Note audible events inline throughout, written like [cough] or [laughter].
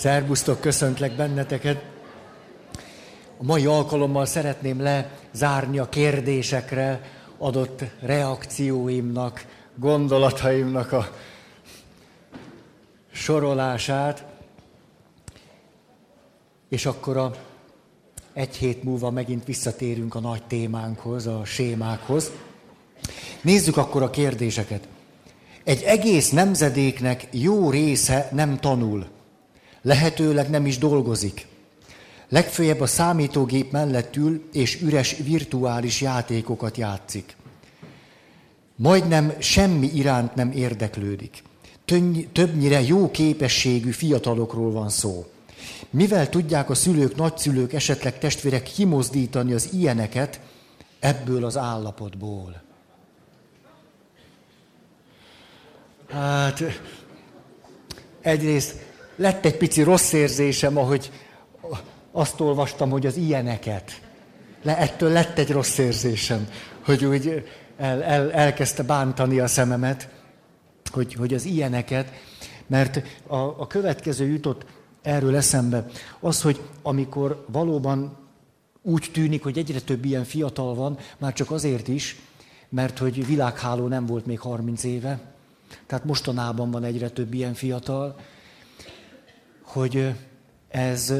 Szerbusztok, köszöntlek benneteket. A mai alkalommal szeretném lezárni a kérdésekre adott reakcióimnak, gondolataimnak a sorolását. És akkor a egy hét múlva megint visszatérünk a nagy témánkhoz, a sémákhoz. Nézzük akkor a kérdéseket. Egy egész nemzedéknek jó része nem tanul. Lehetőleg nem is dolgozik. Legfőjebb a számítógép mellett ül, és üres virtuális játékokat játszik. Majdnem semmi iránt nem érdeklődik. Többnyire jó képességű fiatalokról van szó. Mivel tudják a szülők, nagyszülők, esetleg testvérek kimozdítani az ilyeneket ebből az állapotból? Hát egyrészt lett egy pici rossz érzésem, ahogy azt olvastam, hogy az ilyeneket. Le, ettől lett egy rossz érzésem, hogy úgy el, el, elkezdte bántani a szememet, hogy, hogy az ilyeneket, mert a, a következő jutott erről eszembe. Az, hogy amikor valóban úgy tűnik, hogy egyre több ilyen fiatal van, már csak azért is, mert hogy világháló nem volt még 30 éve, tehát mostanában van egyre több ilyen fiatal, hogy ez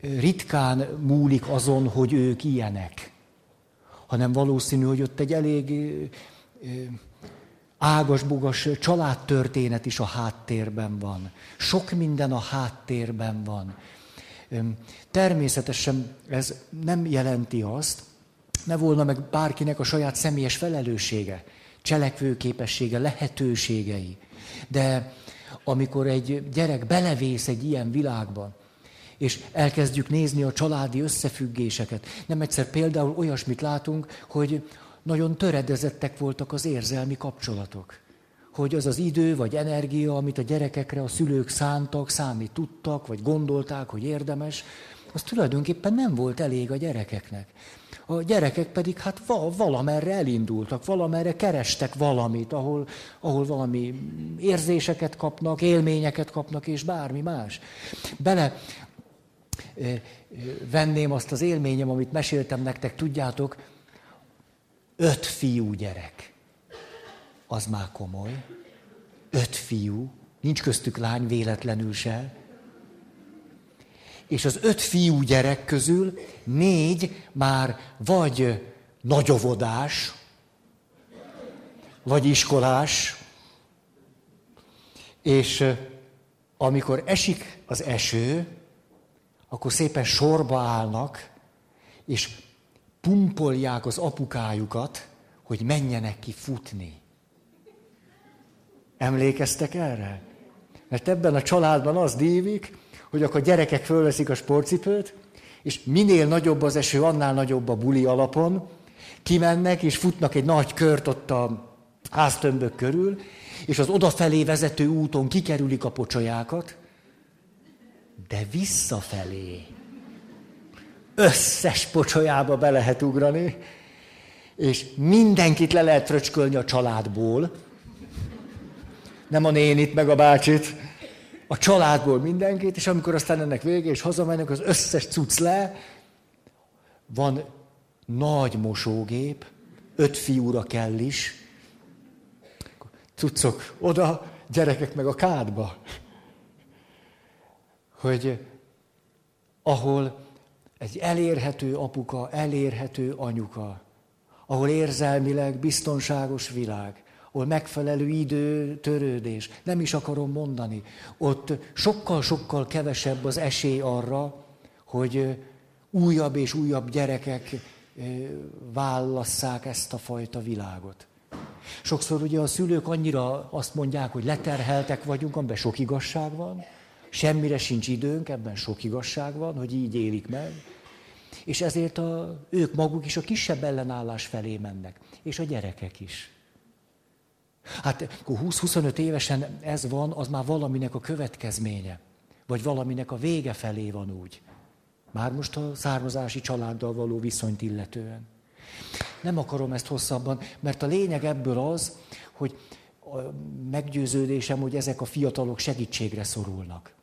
ritkán múlik azon, hogy ők ilyenek, hanem valószínű, hogy ott egy elég ágas-bugas családtörténet is a háttérben van. Sok minden a háttérben van. Természetesen ez nem jelenti azt, ne volna meg bárkinek a saját személyes felelőssége, cselekvőképessége, lehetőségei. De amikor egy gyerek belevész egy ilyen világban, és elkezdjük nézni a családi összefüggéseket. Nem egyszer például olyasmit látunk, hogy nagyon töredezettek voltak az érzelmi kapcsolatok. Hogy az az idő vagy energia, amit a gyerekekre a szülők szántak, számít tudtak, vagy gondolták, hogy érdemes, az tulajdonképpen nem volt elég a gyerekeknek. A gyerekek pedig hát valamerre elindultak, valamerre kerestek valamit, ahol, ahol valami érzéseket kapnak, élményeket kapnak, és bármi más. Bele venném azt az élményem, amit meséltem nektek, tudjátok, öt fiú gyerek. Az már komoly. Öt fiú, nincs köztük lány véletlenül se. És az öt fiú gyerek közül négy már vagy nagyovodás, vagy iskolás, és amikor esik az eső, akkor szépen sorba állnak, és pumpolják az apukájukat, hogy menjenek ki futni. Emlékeztek erre? Mert ebben a családban az dívik, hogy akkor a gyerekek fölveszik a sportcipőt, és minél nagyobb az eső, annál nagyobb a buli alapon, kimennek és futnak egy nagy kört ott a háztömbök körül, és az odafelé vezető úton kikerülik a pocsolyákat, de visszafelé. Összes pocsolyába be lehet ugrani, és mindenkit le lehet fröcskölni a családból, nem a nénit, meg a bácsit, a családból mindenkit, és amikor aztán ennek vége, és hazamennek, az összes cucc le, van nagy mosógép, öt fiúra kell is, cuccok oda, gyerekek meg a kádba. Hogy ahol egy elérhető apuka, elérhető anyuka, ahol érzelmileg biztonságos világ, ahol megfelelő idő, törődés, nem is akarom mondani, ott sokkal-sokkal kevesebb az esély arra, hogy újabb és újabb gyerekek válasszák ezt a fajta világot. Sokszor ugye a szülők annyira azt mondják, hogy leterheltek vagyunk, amiben sok igazság van, Semmire sincs időnk, ebben sok igazság van, hogy így élik meg. És ezért a, ők maguk is a kisebb ellenállás felé mennek. És a gyerekek is. Hát 20-25 évesen ez van, az már valaminek a következménye. Vagy valaminek a vége felé van úgy. Már most a származási családdal való viszonyt illetően. Nem akarom ezt hosszabban, mert a lényeg ebből az, hogy meggyőződésem, hogy ezek a fiatalok segítségre szorulnak.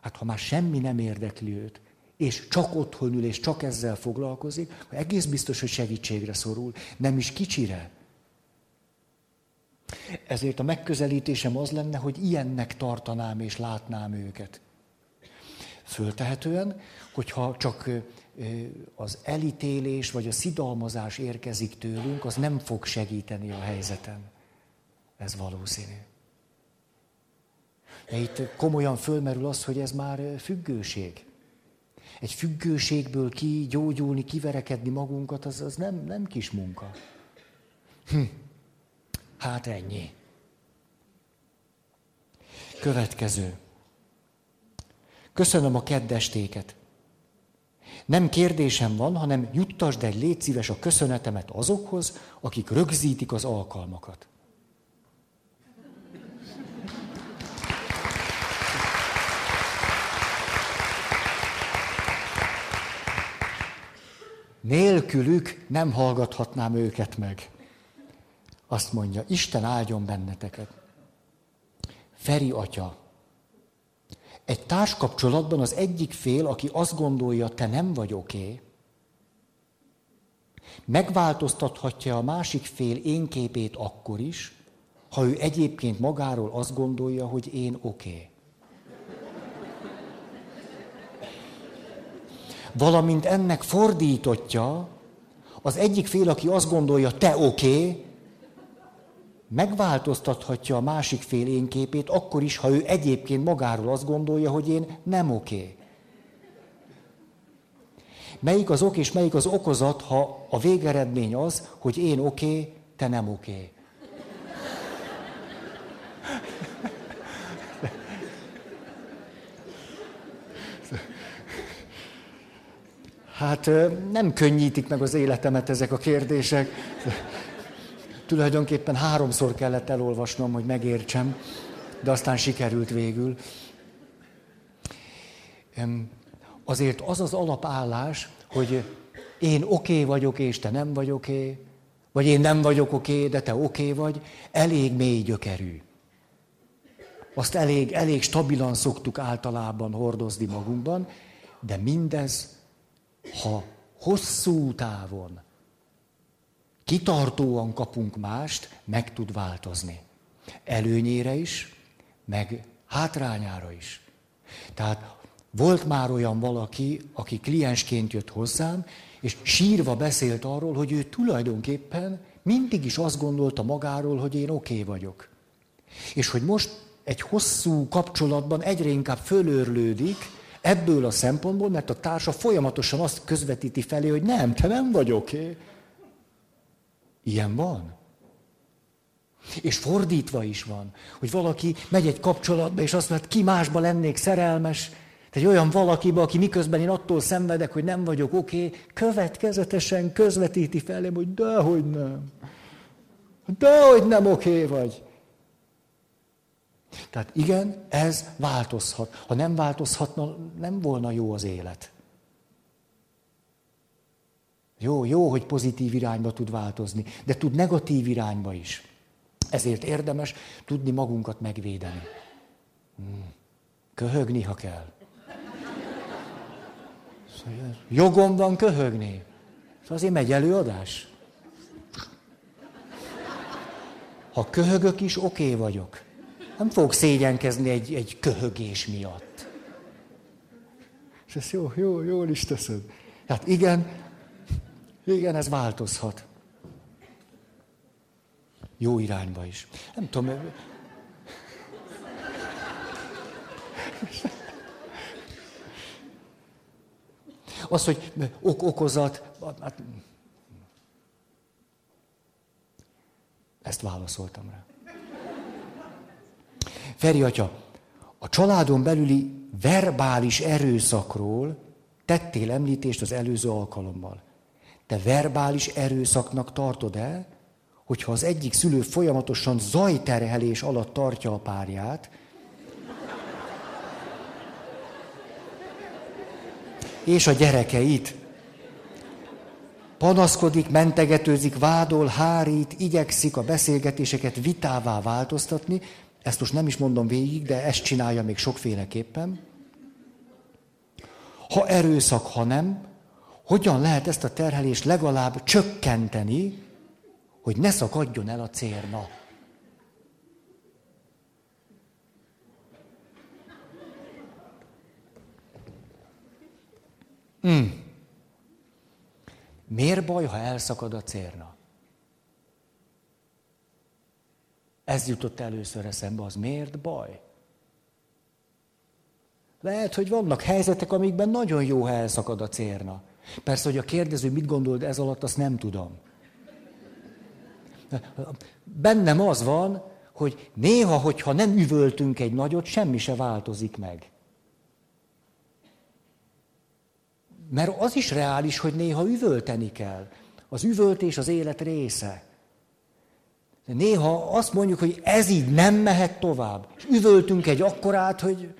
Hát ha már semmi nem érdekli őt, és csak otthon ül, és csak ezzel foglalkozik, egész biztos, hogy segítségre szorul, nem is kicsire. Ezért a megközelítésem az lenne, hogy ilyennek tartanám és látnám őket. Föltehetően, hogyha csak az elítélés vagy a szidalmazás érkezik tőlünk, az nem fog segíteni a helyzeten. Ez valószínű. De itt komolyan fölmerül az, hogy ez már függőség. Egy függőségből kigyógyulni, kiverekedni magunkat, az, az nem, nem kis munka. Hm. Hát ennyi. Következő. Köszönöm a keddestéket. Nem kérdésem van, hanem juttasd egy légy szíves a köszönetemet azokhoz, akik rögzítik az alkalmakat. Nélkülük nem hallgathatnám őket meg. Azt mondja, Isten áldjon benneteket. Feri atya, egy társkapcsolatban az egyik fél, aki azt gondolja, te nem vagy oké, okay, megváltoztathatja a másik fél én képét akkor is, ha ő egyébként magáról azt gondolja, hogy én oké. Okay. Valamint ennek fordítotja, az egyik fél, aki azt gondolja, te oké, okay, megváltoztathatja a másik fél én képét, akkor is, ha ő egyébként magáról azt gondolja, hogy én nem oké. Melyik az ok és melyik az okozat, ha a végeredmény az, hogy én oké, te nem oké. Hát nem könnyítik meg az életemet ezek a kérdések tulajdonképpen háromszor kellett elolvasnom, hogy megértsem, de aztán sikerült végül. Azért az az alapállás, hogy én oké okay vagyok, és te nem vagy oké, okay, vagy én nem vagyok oké, okay, de te oké okay vagy, elég mély gyökerű. Azt elég, elég stabilan szoktuk általában hordozni magunkban, de mindez, ha hosszú távon kitartóan kapunk mást, meg tud változni. Előnyére is, meg hátrányára is. Tehát volt már olyan valaki, aki kliensként jött hozzám, és sírva beszélt arról, hogy ő tulajdonképpen mindig is azt gondolta magáról, hogy én oké okay vagyok. És hogy most egy hosszú kapcsolatban egyre inkább fölörlődik ebből a szempontból, mert a társa folyamatosan azt közvetíti felé, hogy nem, te nem vagy oké. Okay. Ilyen van. És fordítva is van, hogy valaki megy egy kapcsolatba, és azt mondja, ki másba lennék szerelmes, egy olyan valakiba, aki miközben én attól szenvedek, hogy nem vagyok oké, okay, következetesen közvetíti felém, hogy dehogy nem. Dehogy nem oké okay vagy. Tehát igen, ez változhat. Ha nem változhatna, nem volna jó az élet. Jó, jó, hogy pozitív irányba tud változni, de tud negatív irányba is. Ezért érdemes tudni magunkat megvédeni. Hmm. Köhögni, ha kell. Jogom van köhögni. Szóval azért megy előadás. Ha köhögök is, oké okay vagyok. Nem fogok szégyenkezni egy, egy köhögés miatt. És ezt jó, jó, jól is teszed. Hát igen, igen, ez változhat. Jó irányba is. Nem tudom. Az, hogy ok okozat, hát ezt válaszoltam rá. Feri atya, a családon belüli verbális erőszakról tettél említést az előző alkalommal. Te verbális erőszaknak tartod-e, hogyha az egyik szülő folyamatosan zajterhelés alatt tartja a párját, és a gyerekeit. Panaszkodik, mentegetőzik, vádol, hárít, igyekszik a beszélgetéseket vitává változtatni. Ezt most nem is mondom végig, de ezt csinálja még sokféleképpen. ha erőszak, ha nem, hogyan lehet ezt a terhelést legalább csökkenteni, hogy ne szakadjon el a cérna. Hmm. Miért baj, ha elszakad a cérna? Ez jutott először eszembe, az miért baj? Lehet, hogy vannak helyzetek, amikben nagyon jó, ha elszakad a cérna. Persze, hogy a kérdező mit gondolt ez alatt, azt nem tudom. Bennem az van, hogy néha, hogyha nem üvöltünk egy nagyot, semmi se változik meg. Mert az is reális, hogy néha üvölteni kell. Az üvöltés az élet része. De néha azt mondjuk, hogy ez így nem mehet tovább. És üvöltünk egy akkorát, hogy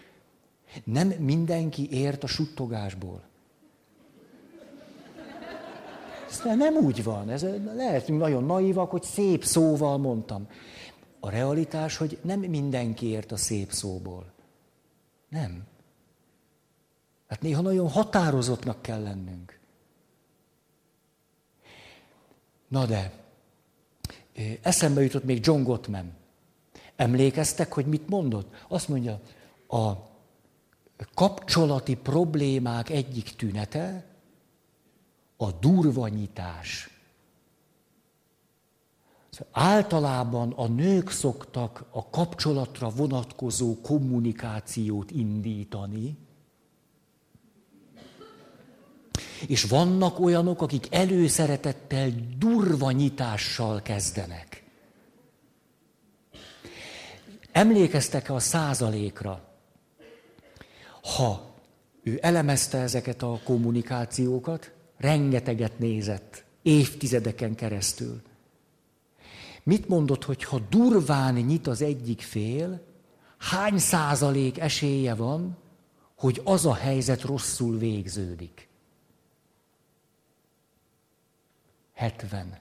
nem mindenki ért a suttogásból. Ez nem úgy van. Ez lehetünk nagyon naívak, hogy szép szóval mondtam. A realitás, hogy nem mindenki ért a szép szóból. Nem. Hát néha nagyon határozottnak kell lennünk. Na de, eszembe jutott még John Gottman. Emlékeztek, hogy mit mondott? Azt mondja, a kapcsolati problémák egyik tünete a durvanyítás. Általában a nők szoktak a kapcsolatra vonatkozó kommunikációt indítani, És vannak olyanok, akik előszeretettel, durva nyitással kezdenek. Emlékeztek-e a százalékra? Ha ő elemezte ezeket a kommunikációkat, rengeteget nézett, évtizedeken keresztül. Mit mondott, hogy ha durván nyit az egyik fél, hány százalék esélye van, hogy az a helyzet rosszul végződik? 70.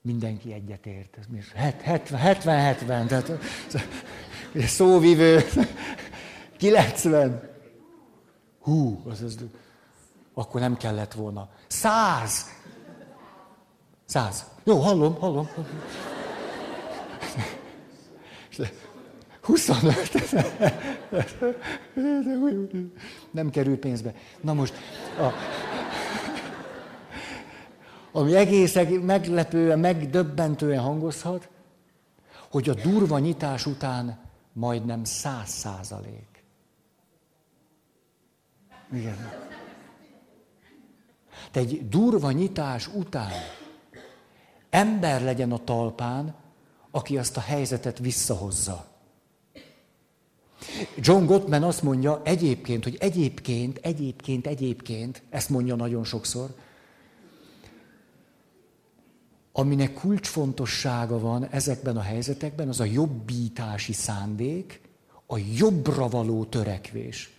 Mindenki egyetért. 70-70, tehát szóvivő, [laughs] 90. Hú, az, az, akkor nem kellett volna. 100. 100. Jó, hallom, hallom. 25. Nem kerül pénzbe. Na most, a, ami egész meglepően, megdöbbentően hangozhat, hogy a durva nyitás után majdnem száz százalék. Igen. Te egy durva nyitás után ember legyen a talpán, aki azt a helyzetet visszahozza. John Gottman azt mondja egyébként, hogy egyébként, egyébként, egyébként, ezt mondja nagyon sokszor, aminek kulcsfontossága van ezekben a helyzetekben, az a jobbítási szándék, a jobbra való törekvés.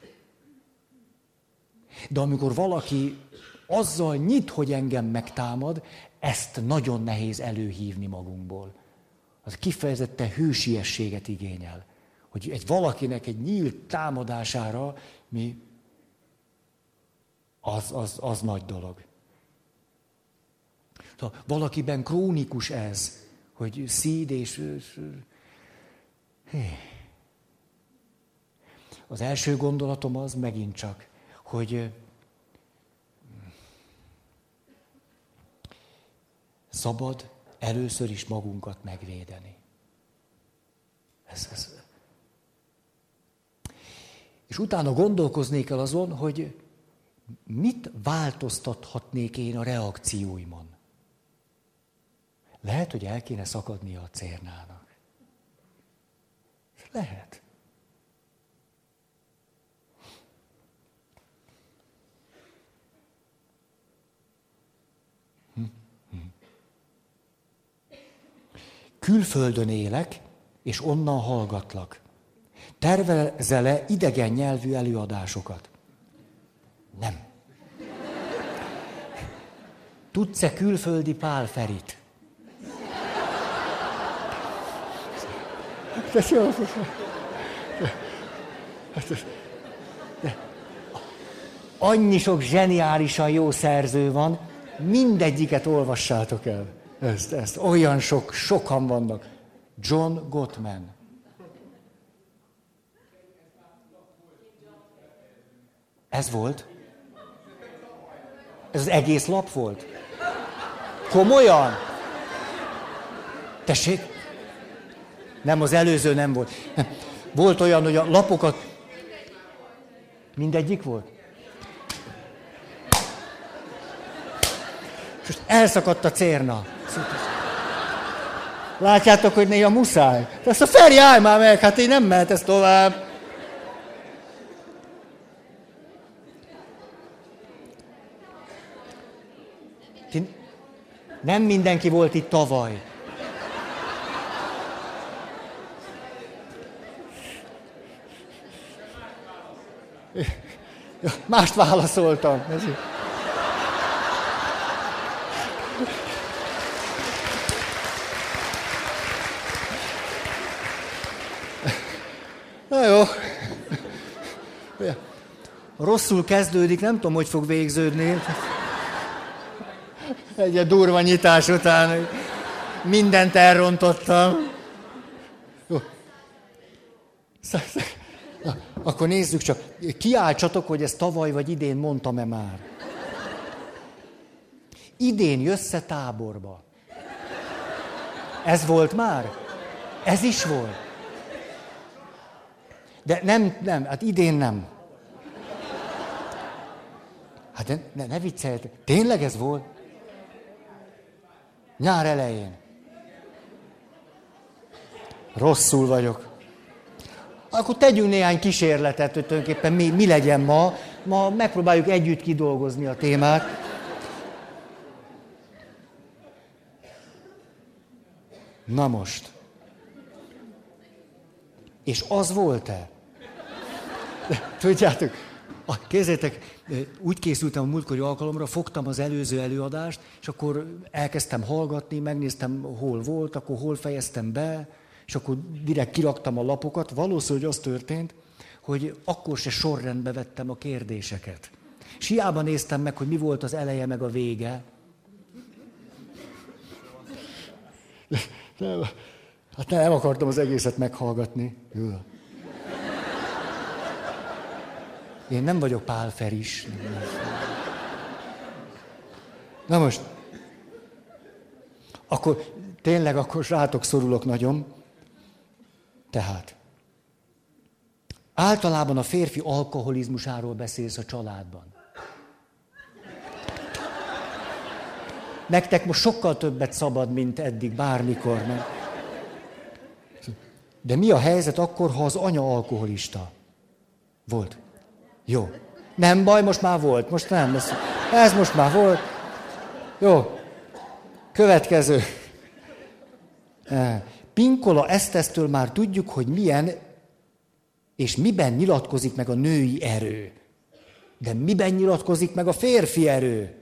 De amikor valaki azzal nyit, hogy engem megtámad, ezt nagyon nehéz előhívni magunkból. Az kifejezetten hősiességet igényel hogy egy valakinek egy nyílt támadására mi, az, az, az nagy dolog. Szóval valakiben krónikus ez, hogy szíd és... Az első gondolatom az megint csak, hogy szabad először is magunkat megvédeni. Ez, ez, és utána gondolkoznék el azon, hogy mit változtathatnék én a reakcióimon. Lehet, hogy el kéne szakadnia a cérnának. Lehet. Külföldön élek, és onnan hallgatlak. Tervezele idegen nyelvű előadásokat? Nem. Tudsz-e külföldi Pál De jó. Annyi sok zseniálisan jó szerző van, mindegyiket olvassátok el. Ezt, ezt. Olyan sok, sokan vannak. John Gottman. Ez volt? Ez az egész lap volt? Komolyan? Tessék? Nem, az előző nem volt. Volt olyan, hogy a lapokat... Mindegyik volt? És elszakadt a cérna. Látjátok, hogy néha muszáj. De ezt a Feri, állj már meg, hát én nem mehet ez tovább. Nem mindenki volt itt tavaly. [laughs] Mást válaszoltam. Na jó. [laughs] Rosszul kezdődik, nem tudom, hogy fog végződni. [laughs] Egy durva nyitás után mindent elrontottam. Jó. Akkor nézzük csak. Kiáltsatok, hogy ezt tavaly vagy idén mondtam-e már. Idén jössze táborba. Ez volt már? Ez is volt. De nem, nem, hát idén nem. Hát ne, ne, ne vicceljetek. Tényleg ez volt? Nyár elején. Rosszul vagyok. Akkor tegyünk néhány kísérletet, hogy tulajdonképpen mi, mi legyen ma. Ma megpróbáljuk együtt kidolgozni a témát. Na most. És az volt-e? Tudjátok, kézzétek, úgy készültem a múltkori alkalomra, fogtam az előző előadást, és akkor elkezdtem hallgatni, megnéztem, hol volt, akkor hol fejeztem be, és akkor direkt kiraktam a lapokat. Valószínűleg az történt, hogy akkor se sorrendbe vettem a kérdéseket. És hiába néztem meg, hogy mi volt az eleje meg a vége. Nem, hát nem akartam az egészet meghallgatni. Jó. Én nem vagyok Pál Feris. Na most, akkor tényleg akkor rátok szorulok nagyon. Tehát, általában a férfi alkoholizmusáról beszélsz a családban. Nektek most sokkal többet szabad, mint eddig, bármikor. Mert... De mi a helyzet akkor, ha az anya alkoholista? Volt. Jó. Nem baj, most már volt. Most nem. Ez, ez most már volt. Jó. Következő. Pinkola Esztesztől már tudjuk, hogy milyen és miben nyilatkozik meg a női erő. De miben nyilatkozik meg a férfi erő?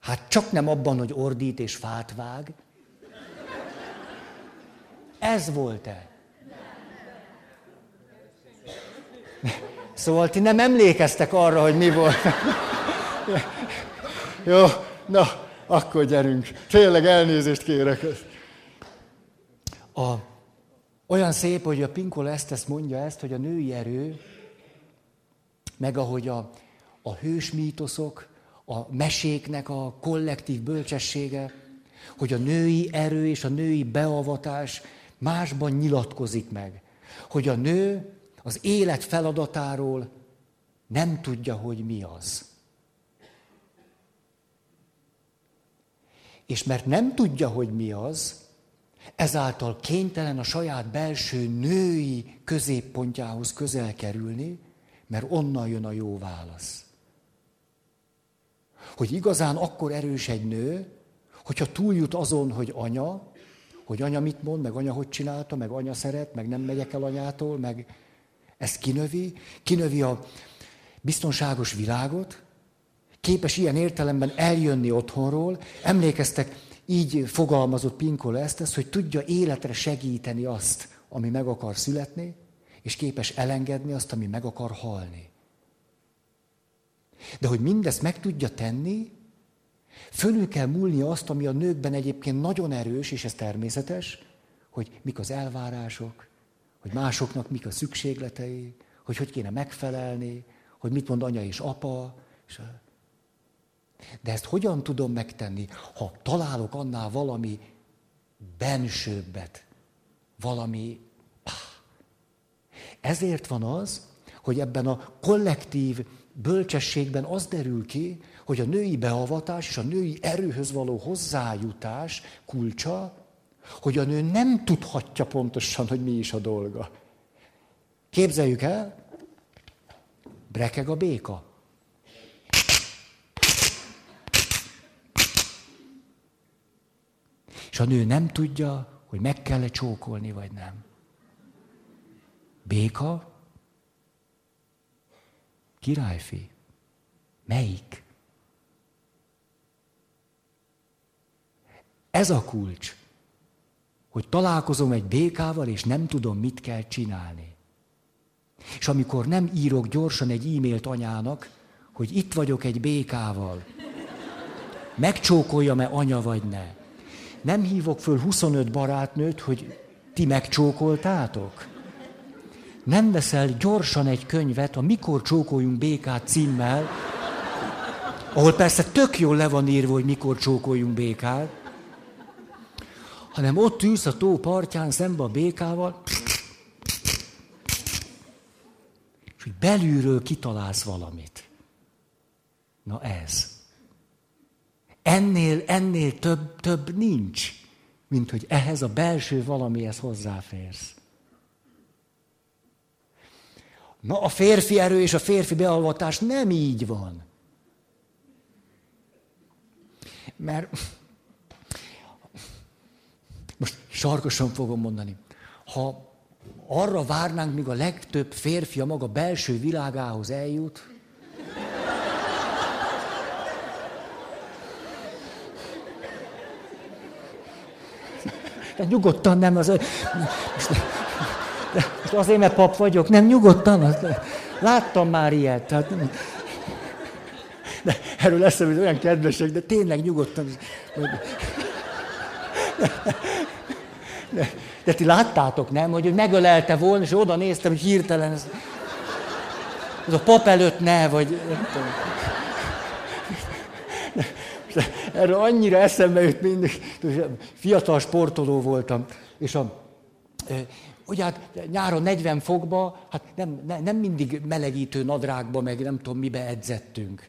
Hát csak nem abban, hogy ordít és fát vág. Ez volt-e? Szóval ti nem emlékeztek arra, hogy mi volt. Jó, na, akkor gyerünk. Tényleg elnézést kérek. A, olyan szép, hogy a Pinkola ezt, ezt mondja ezt, hogy a női erő, meg ahogy a, a hős mítoszok, a meséknek a kollektív bölcsessége, hogy a női erő és a női beavatás másban nyilatkozik meg. Hogy a nő az élet feladatáról nem tudja, hogy mi az. És mert nem tudja, hogy mi az, ezáltal kénytelen a saját belső női középpontjához közel kerülni, mert onnan jön a jó válasz. Hogy igazán akkor erős egy nő, hogyha túljut azon, hogy anya, hogy anya mit mond, meg anya hogy csinálta, meg anya szeret, meg nem megyek el anyától, meg ezt kinövi, kinövi a biztonságos világot, képes ilyen értelemben eljönni otthonról. Emlékeztek, így fogalmazott Pinkola ezt, ezt, hogy tudja életre segíteni azt, ami meg akar születni, és képes elengedni azt, ami meg akar halni. De hogy mindezt meg tudja tenni, fölül kell múlni azt, ami a nőkben egyébként nagyon erős, és ez természetes, hogy mik az elvárások, hogy másoknak mik a szükségletei, hogy hogy kéne megfelelni, hogy mit mond anya és apa. És de ezt hogyan tudom megtenni, ha találok annál valami bensőbbet, valami... Ezért van az, hogy ebben a kollektív bölcsességben az derül ki, hogy a női beavatás és a női erőhöz való hozzájutás kulcsa, hogy a nő nem tudhatja pontosan, hogy mi is a dolga. Képzeljük el, brekeg a béka. És a nő nem tudja, hogy meg kell-e csókolni, vagy nem. Béka? Királyfi. Melyik? Ez a kulcs, hogy találkozom egy békával, és nem tudom, mit kell csinálni. És amikor nem írok gyorsan egy e-mailt anyának, hogy itt vagyok egy békával, megcsókolja-e anya vagy ne. Nem hívok föl 25 barátnőt, hogy ti megcsókoltátok. Nem veszel gyorsan egy könyvet a Mikor csókoljunk békát címmel, ahol persze tök jól le van írva, hogy mikor csókoljunk békát, hanem ott ülsz a tó partján szembe a békával, és hogy belülről kitalálsz valamit. Na ez. Ennél, ennél több, több nincs, mint hogy ehhez a belső valamihez hozzáférsz. Na, a férfi erő és a férfi bealvatás nem így van. Mert most sarkosan fogom mondani. Ha arra várnánk, míg a legtöbb férfi a maga belső világához eljut, De nyugodtan nem, az... Most, azért, mert pap vagyok, nem, nyugodtan. Az, láttam már ilyet. Tehát, de erről eszem, hogy olyan kedvesek, de tényleg nyugodtan. De, de ti láttátok, nem? Hogy megölelte volna, és oda néztem, hogy hirtelen ez, ez a pap előtt ne, vagy... Erről annyira eszembe jut mindig. Fiatal sportoló voltam, és a, ugye hát nyáron 40 fokba, hát nem, nem, mindig melegítő nadrágba, meg nem tudom mibe edzettünk.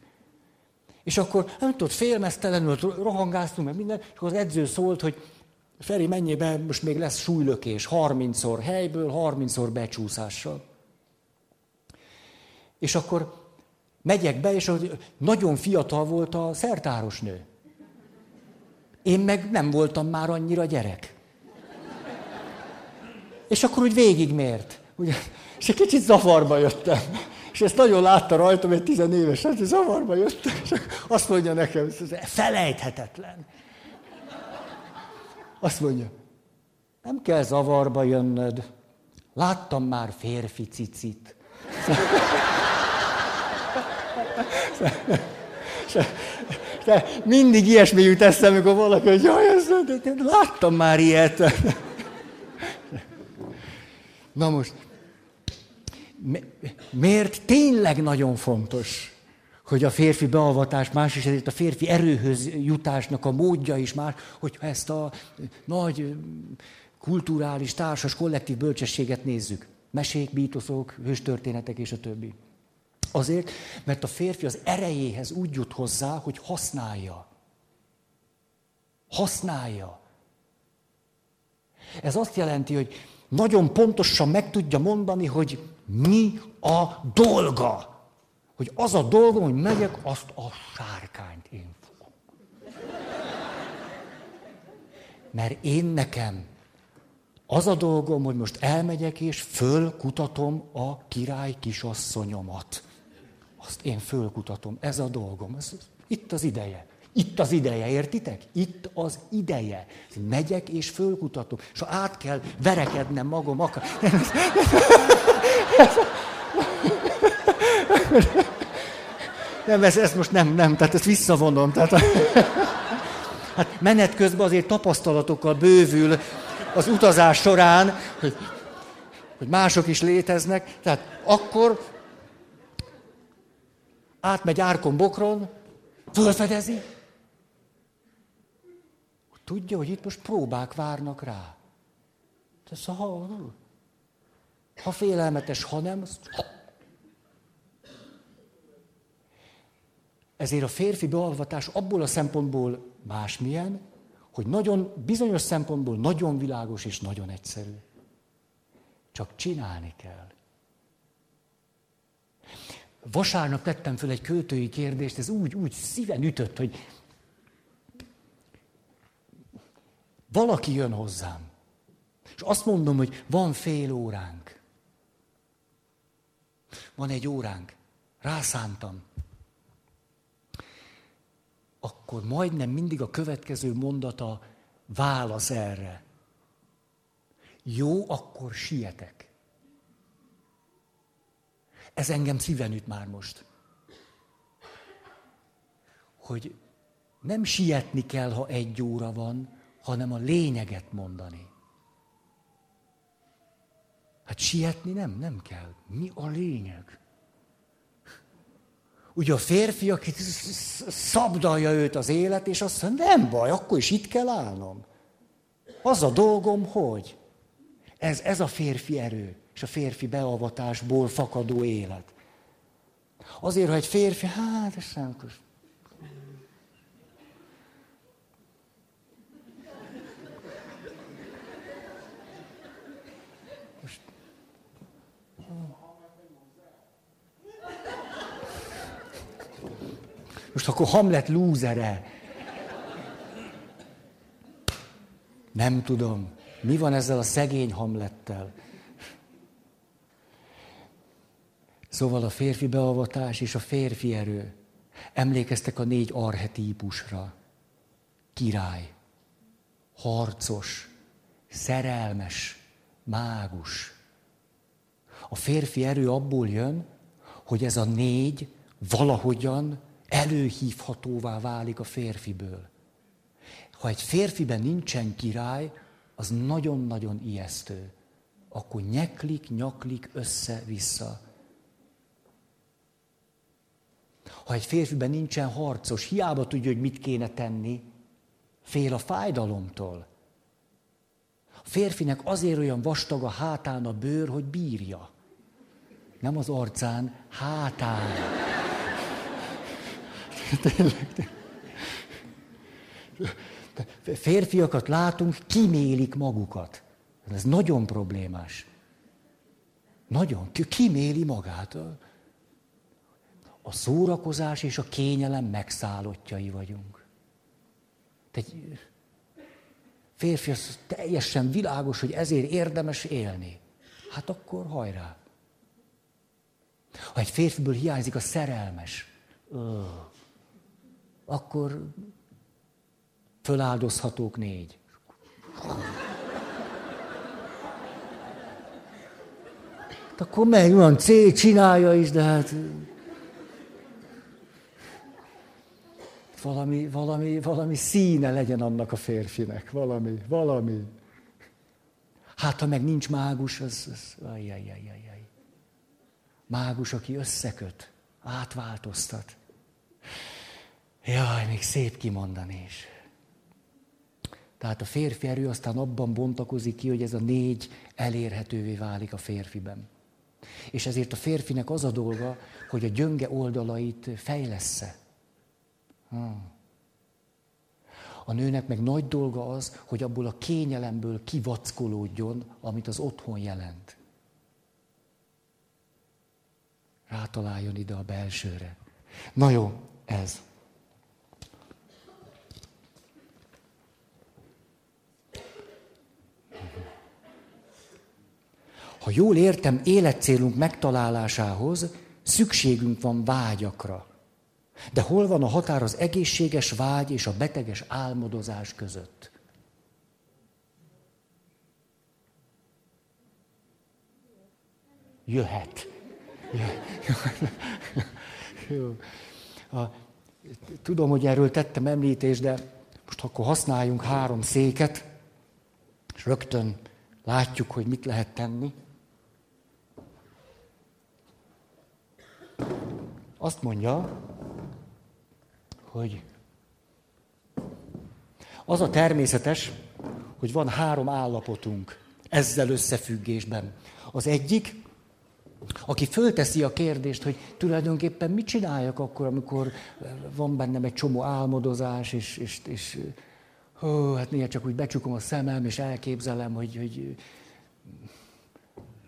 És akkor, nem tudod, félmeztelenül rohangáztunk, meg minden, és akkor az edző szólt, hogy Feri, menjél be, most még lesz súlylökés, 30-szor helyből, 30-szor becsúszással. És akkor megyek be, és nagyon fiatal volt a szertáros nő. Én meg nem voltam már annyira gyerek. És akkor úgy végigmért. Ugye? És egy kicsit zavarba jöttem. És ezt nagyon látta rajtam, egy tizenéves, hogy zavarba jöttem. És azt mondja nekem, ez felejthetetlen. Azt mondja, nem kell zavarba jönnöd. Láttam már férfi cicit. [laughs] De mindig ilyesmi jut eszembe, amikor valaki, hogy jaj, ezt, láttam már ilyet. [laughs] Na most, miért tényleg nagyon fontos, hogy a férfi beavatás más, és ezért a férfi erőhöz jutásnak a módja is más, hogyha ezt a nagy kulturális, társas, kollektív bölcsességet nézzük. Mesék, mítoszok, hőstörténetek és a többi. Azért, mert a férfi az erejéhez úgy jut hozzá, hogy használja. Használja. Ez azt jelenti, hogy nagyon pontosan meg tudja mondani, hogy mi a dolga. Hogy az a dolgom, hogy megyek, azt a sárkányt én fogom. Mert én nekem az a dolgom, hogy most elmegyek és fölkutatom a király kisasszonyomat. Azt én fölkutatom, ez a dolgom. Ez, itt az ideje. Itt az ideje, értitek? Itt az ideje. Megyek és fölkutatom. És ha át kell verekednem magam, akar... [laughs] Nem, ez, ez most nem, nem, tehát ezt visszavonom. Tehát, hát menet közben azért tapasztalatokkal bővül az utazás során, hogy, hogy mások is léteznek. Tehát akkor átmegy árkon bokron, fölfedezi, tudja, hogy itt most próbák várnak rá. Ez ha, ha félelmetes, ha nem, az... Ezért a férfi bealvatás abból a szempontból másmilyen, hogy nagyon, bizonyos szempontból nagyon világos és nagyon egyszerű. Csak csinálni kell. Vasárnap tettem föl egy költői kérdést, ez úgy, úgy szíven ütött, hogy valaki jön hozzám, és azt mondom, hogy van fél óránk. Van egy óránk. Rászántam. Akkor majdnem mindig a következő mondata válasz erre. Jó, akkor sietek. Ez engem szíven üt már most. Hogy nem sietni kell, ha egy óra van, hanem a lényeget mondani. Hát sietni nem, nem kell. Mi a lényeg? Ugye a férfi, aki szabdalja őt az élet, és azt mondja, nem baj, akkor is itt kell állnom. Az a dolgom, hogy. Ez, ez a férfi erő és a férfi beavatásból fakadó élet. Azért, ha egy férfi, hát ez nem Most... Most akkor Hamlet lúzere. Nem tudom. Mi van ezzel a szegény Hamlettel? Szóval a férfi beavatás és a férfi erő. Emlékeztek a négy arhetípusra. Király, harcos, szerelmes, mágus. A férfi erő abból jön, hogy ez a négy valahogyan előhívhatóvá válik a férfiből. Ha egy férfiben nincsen király, az nagyon-nagyon ijesztő. Akkor nyeklik, nyaklik össze-vissza. Ha egy férfiben nincsen harcos, hiába tudja, hogy mit kéne tenni, fél a fájdalomtól. A férfinek azért olyan vastag a hátán a bőr, hogy bírja. Nem az arcán, hátán. [laughs] Tényleg. Férfiakat látunk, kimélik magukat. Ez nagyon problémás. Nagyon. Kiméli magát a szórakozás és a kényelem megszállottjai vagyunk. Egy férfi az teljesen világos, hogy ezért érdemes élni. Hát akkor hajrá. Ha egy férfiből hiányzik a szerelmes, akkor föláldozhatók négy. Hát akkor meg van, C csinálja is, de hát valami, valami, valami színe legyen annak a férfinek, valami, valami. Hát, ha meg nincs mágus, az, az ajjajajajaj. Mágus, aki összeköt, átváltoztat. Jaj, még szép kimondani is. Tehát a férfi erő aztán abban bontakozik ki, hogy ez a négy elérhetővé válik a férfiben. És ezért a férfinek az a dolga, hogy a gyönge oldalait fejlessze. Hmm. A nőnek meg nagy dolga az, hogy abból a kényelemből kivackolódjon, amit az otthon jelent. Rátaláljon ide a belsőre. Na jó, ez. Ha jól értem, életcélunk megtalálásához szükségünk van vágyakra. De hol van a határ az egészséges vágy és a beteges álmodozás között? Jöhet. Tudom, hogy erről tettem említést, de most akkor használjunk három széket, és rögtön látjuk, hogy mit lehet tenni. Azt mondja, hogy az a természetes, hogy van három állapotunk ezzel összefüggésben. Az egyik, aki fölteszi a kérdést, hogy tulajdonképpen mit csináljak akkor, amikor van bennem egy csomó álmodozás, és, és, és ó, hát néha csak úgy becsukom a szemem, és elképzelem, hogy, hogy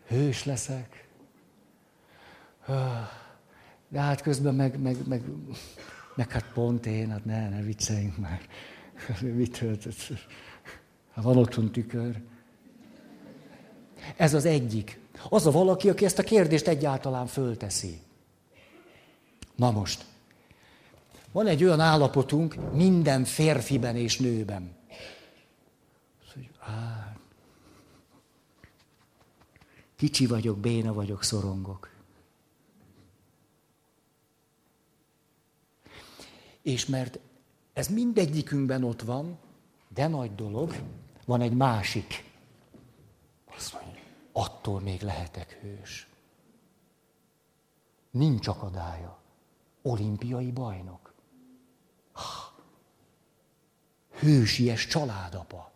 hős leszek. De hát közben meg, meg, meg, meg hát pont én, hát ne, ne vicceljünk már. [laughs] Mit töltött? Hát van otthon tükör. Ez az egyik. Az a valaki, aki ezt a kérdést egyáltalán fölteszi. Na most, van egy olyan állapotunk minden férfiben és nőben. Hogy, á, kicsi vagyok, béna vagyok, szorongok. És mert ez mindegyikünkben ott van, de nagy dolog, van egy másik. Azt mondja, attól még lehetek hős. Nincs akadálya. Olimpiai bajnok. Hősies családapa.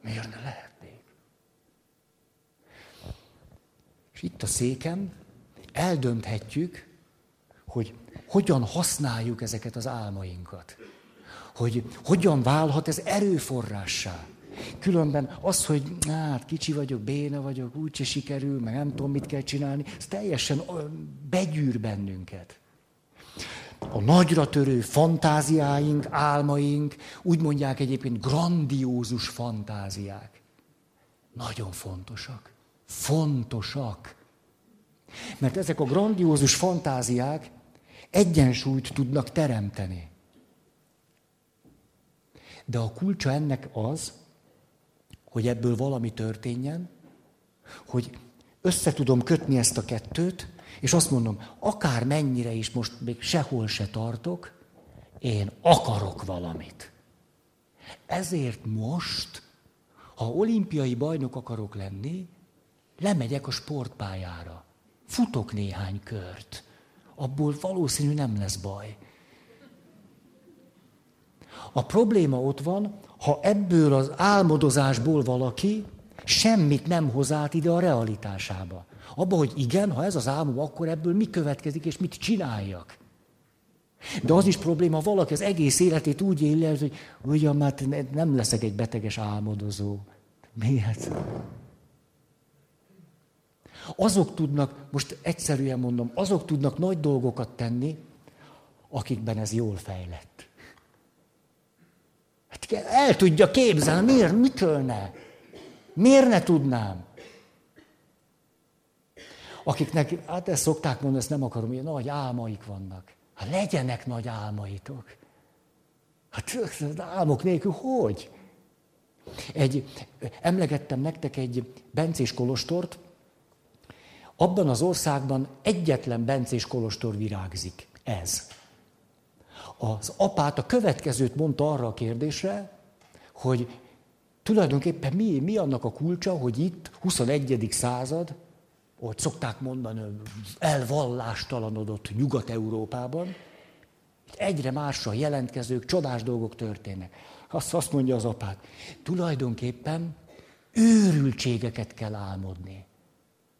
Miért ne lehetnék? És itt a széken eldönthetjük, hogy hogyan használjuk ezeket az álmainkat. Hogy hogyan válhat ez erőforrássá. Különben az, hogy hát kicsi vagyok, béna vagyok, úgyse sikerül, meg nem tudom, mit kell csinálni, ez teljesen begyűr bennünket. A nagyra törő fantáziáink, álmaink, úgy mondják egyébként grandiózus fantáziák. Nagyon fontosak. Fontosak. Mert ezek a grandiózus fantáziák egyensúlyt tudnak teremteni. De a kulcsa ennek az, hogy ebből valami történjen, hogy össze tudom kötni ezt a kettőt, és azt mondom, akár mennyire is most még sehol se tartok, én akarok valamit. Ezért most, ha olimpiai bajnok akarok lenni, lemegyek a sportpályára. Futok néhány kört. Abból valószínű nem lesz baj. A probléma ott van, ha ebből az álmodozásból valaki semmit nem hoz át ide a realitásába. Abba, hogy igen, ha ez az álmom, akkor ebből mi következik, és mit csináljak. De az is probléma, valaki az egész életét úgy éli, hogy ugyan már nem leszek egy beteges álmodozó. Miért? Azok tudnak, most egyszerűen mondom, azok tudnak nagy dolgokat tenni, akikben ez jól fejlett. Hát el tudja képzelni, miért, mitől ne? Miért ne tudnám? Akiknek, hát ezt szokták mondani, ezt nem akarom, hogy nagy álmaik vannak. Hát legyenek nagy álmaitok. Hát az álmok nélkül hogy? Egy, emlegettem nektek egy bencés kolostort, abban az országban egyetlen bencés kolostor virágzik. Ez. Az apát a következőt mondta arra a kérdésre, hogy tulajdonképpen mi, mi annak a kulcsa, hogy itt 21. század, ahogy szokták mondani, elvallástalanodott Nyugat-Európában, egyre másra jelentkezők, csodás dolgok történnek. Azt, azt mondja az apát, tulajdonképpen őrültségeket kell álmodni.